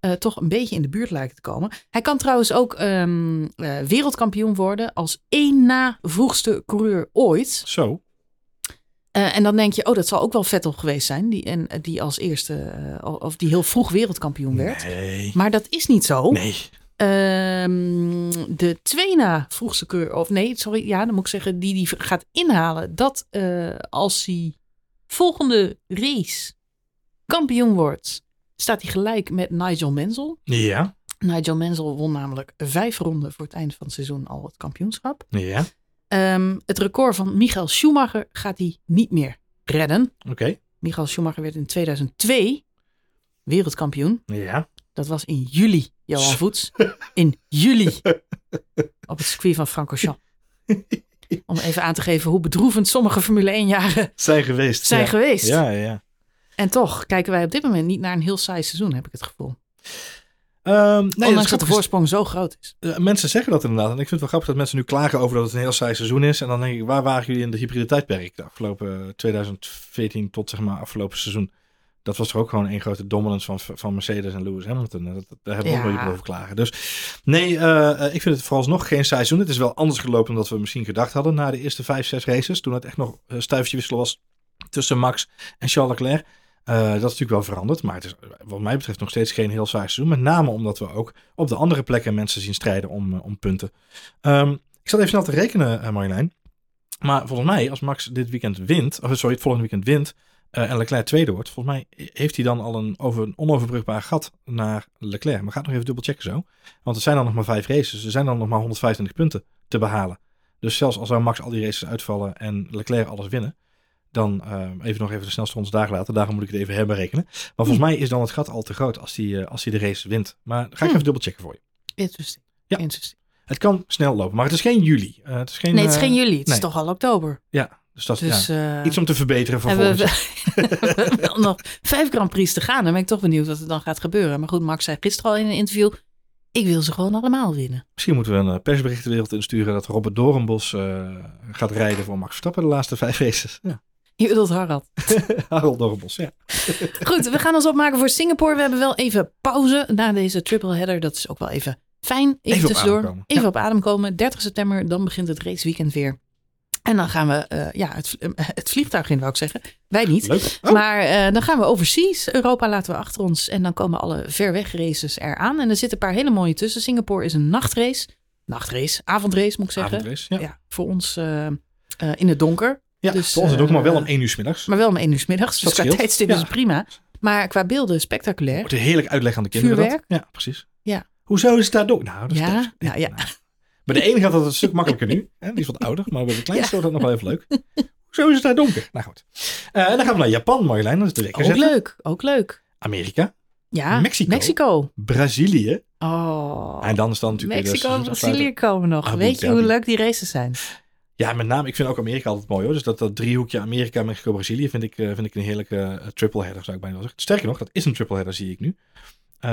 eh, toch een beetje in de buurt lijken te komen. Hij kan trouwens ook ehm, eh, wereldkampioen worden als één na vroegste coureur ooit. Zo. Eh, en dan denk je, oh, dat zal ook wel Vettel geweest zijn, die, en, die als eerste, of die heel vroeg wereldkampioen werd. Nee. Maar dat is niet zo. Nee. Ehm, de twee na vroegste coureur, of nee, sorry, ja, dan moet ik zeggen, die die gaat inhalen dat als hij volgende race kampioen wordt, staat hij gelijk met Nigel Mansell. Ja. Nigel Mansell won namelijk vijf ronden voor het einde van het seizoen al het kampioenschap. Ja. Ehm, het record van Michael Schumacher gaat hij niet meer redden. Oké. Michael Schumacher werd in 2002 wereldkampioen. Ja. Dat was in juli, Johan Voets. In juli. Op het circuit van Francorchamps. Om even aan te geven hoe bedroevend sommige Formule 1 jaren Zijn geweest. zijn ja. geweest. Ja, ja. En toch kijken wij op dit moment niet naar een heel saai seizoen, heb ik het gevoel. Ehm, nee, Ondanks dat de voorsprong zo groot is. eh, mensen zeggen dat inderdaad. En ik vind het wel grappig dat mensen nu klagen over dat het een heel saai seizoen is. En dan denk ik, waar waren jullie in de hybride tijdperk? De afgelopen eh, 2014 tot zeg maar afgelopen seizoen. Dat was toch ook gewoon één grote dominance van, van Mercedes en Lewis Hamilton. Dat, dat- daar hebben we ook Ja. wel iemand over klagen. Dus nee, eh, eh, ik vind het vooralsnog geen seizoen. Het is wel anders gelopen dan dat we misschien gedacht hadden na de eerste vijf, zes races. Toen het echt nog een stuivertje wisselen was tussen Max en Charles Leclerc. Eh, dat is natuurlijk wel veranderd, maar het is wat mij betreft nog steeds geen heel saai seizoen. Met name omdat we ook op de andere plekken mensen zien strijden om, eh, om punten. Ehm, ik zat even snel te rekenen, uh, Marjolein. Maar volgens mij, als Max dit weekend wint, of sorry, het volgende weekend wint en Leclerc tweede wordt, volgens mij heeft hij dan al een, over, een onoverbrugbaar gat naar Leclerc. Maar ga nog even dubbel checken zo. Want er zijn dan nog maar vijf races. Er zijn dan nog maar 125 punten te behalen. Dus zelfs al zou Max al die races uitvallen en Leclerc alles winnen, dan eh, even nog even de snelste ronde dagen later. Daarom moet ik het even herberekenen. Maar volgens mij is dan het gat al te groot als hij, als hij de race wint. Maar ga ik Hmm. even dubbel checken voor je. Interesting. Ja. Interesting. Het kan snel lopen, maar het is geen juli. Eh, het is geen, Nee, het is eh, geen juli. Het nee. is toch al oktober. Ja, dus dat is Dus ja, eh, iets om te verbeteren voor volgend we, nog vijf Grand Prix te gaan. Dan ben ik toch benieuwd wat er dan gaat gebeuren. Maar goed, Max zei gisteren al in een interview... ik wil ze gewoon allemaal winnen. Misschien moeten we een eh, persbericht de wereld insturen dat Robert Doornbos eh, gaat rijden voor Max Verstappen de laatste vijf races. Ja. Je bedoelt Harald. Harold Doornbos, ja. Goed, we gaan ons opmaken voor Singapore. We hebben wel even pauze na deze triple header. Dat is ook wel even fijn. Even, Even op tussendoor. adem komen. Even Ja. op adem komen. 30 september, dan begint het raceweekend weer. En dan gaan we eh, ja, het, eh, het vliegtuig in, wou ik zeggen. Wij niet. Oh, Maar eh, dan gaan we overseas. Europa laten we achter ons. En dan komen alle ver weg races eraan. En er zitten een paar hele mooie tussen. Singapore is een nachtrace. Nachtrace, avondrace moet ik zeggen. avondrace, ja. Ja, voor ons in het donker. Ja, Dus, voor ons het ook, maar wel om eh, één uur 's middags. Maar wel om één uur 's middags. Dat Dus qua tijdstip Ja. is het prima. Maar qua beelden spectaculair. Wordt heerlijk uitleg aan de kinderen. dat. Ja, precies. Ja. Hoezo is het daar donker? Nou, dat is Ja, nou ja. Nou. Bij de ene gaat dat een stuk makkelijker nu. Hè? Die is wat ouder, maar bij de kleinste wordt dat nog wel even leuk. Hoezo is het daar donker? Nou goed. Eh, en dan gaan we naar Japan, Marjolein. Dat is de wekker Ook zetten. leuk, ook leuk. Amerika, Ja, Mexico. Mexico. Brazilië. Oh, En dan is dan natuurlijk Mexico en. Brazilië komen nog. Weet je hoe leuk die races zijn? Ja, met name, ik vind ook Amerika altijd mooi hoor. Dus dat, dat driehoekje Amerika, Mexico, Brazilië vind ik, eh, vind ik een heerlijke eh, triple header, zou ik bijna wel zeggen. Sterker nog, dat is een triple header, zie ik nu. Eh,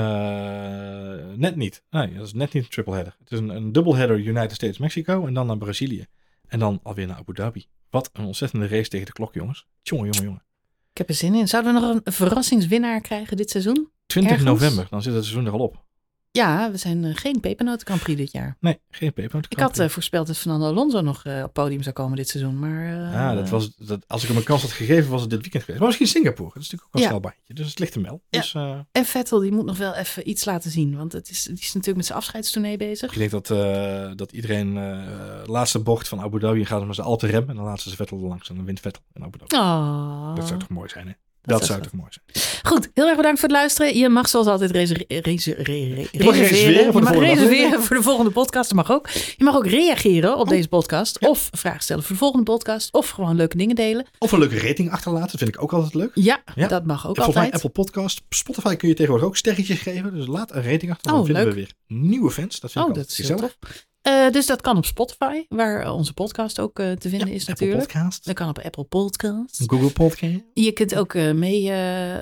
net niet. Nee, dat is net niet een triple header. Het is een, een double header United States, Mexico en dan naar Brazilië. En dan alweer naar Abu Dhabi. Wat een ontzettende race tegen de klok, jongens. Jongen, jongen, jongen. Ik heb er zin in. Zouden we nog een verrassingswinnaar krijgen dit seizoen? 20 Ergens? november, dan zit het seizoen er al op. Ja, we zijn eh, geen pepernoten Grand Prix dit jaar. Nee, geen peper. Ik had eh, voorspeld dat Fernando Alonso nog eh, op podium zou komen dit seizoen. Maar Ja, dat was, dat, als ik hem een kans had gegeven, was het dit weekend geweest. Maar misschien Singapore. Dat is natuurlijk ook Ja. een snel baantje. Dus het ligt hem wel. Ja. Dus En Vettel, die moet nog wel even iets laten zien. Want het is, die is natuurlijk met zijn afscheidstournee bezig. Ik denk dat, dat iedereen eh laatste bocht van Abu Dhabi gaat met z'n allen op de rem. En dan laat ze ze Vettel er langs. En dan wint Vettel in Abu Dhabi. Oh. Dat zou toch mooi zijn, hè? Dat, zou zou toch mooi zijn. Goed, heel erg bedankt voor het luisteren. Je mag zoals altijd reser- reser- re- re- Je reserveren voor Je de mag volgende reserveren voor de volgende podcast. Dat mag ook. Je mag ook reageren op deze podcast. Of vragen stellen voor de volgende podcast. Of gewoon leuke dingen delen. Of een leuke rating achterlaten. Dat vind ik ook altijd leuk. Ja, Ja. dat mag ook En volgens mij altijd. Apple Podcast. Spotify kun je tegenwoordig ook sterretjes geven. Dus laat een rating achter. Dan Oh, vinden leuk. we weer nieuwe fans. Dat vind Oh, ik dat altijd is gezellig. Eh, dus dat kan op Spotify, waar onze podcast ook eh, te vinden Ja, is Apple natuurlijk. Podcast. Dat kan op Apple Podcasts. Google Podcast. Je kunt ook eh, mee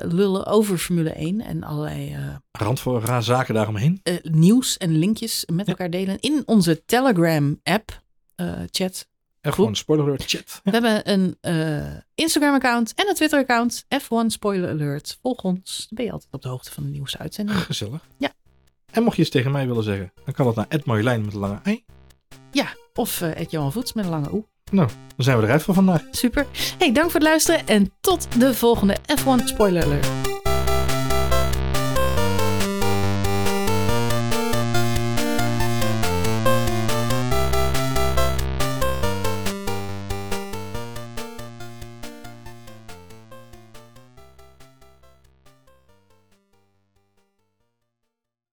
lullen over Formule 1 en allerlei Rand voor zaken daaromheen. nieuws en linkjes met Ja. elkaar delen in onze Telegram-app, eh, chat. En gewoon spoiler alert chat. We hebben een eh, Instagram-account en een Twitter-account. F1 Spoiler Alert. Volg ons. Dan ben je altijd op de hoogte van de nieuwste uitzendingen. Gezellig. Ja. En mocht je iets tegen mij willen zeggen, dan kan dat naar Ed Marjolein met een lange ei. Ja, of uh, Ed Johan Voets met een lange oe. Nou, dan zijn we eruit voor vandaag. Super. Hey, dank voor het luisteren en tot de volgende F1 Spoiler Alert.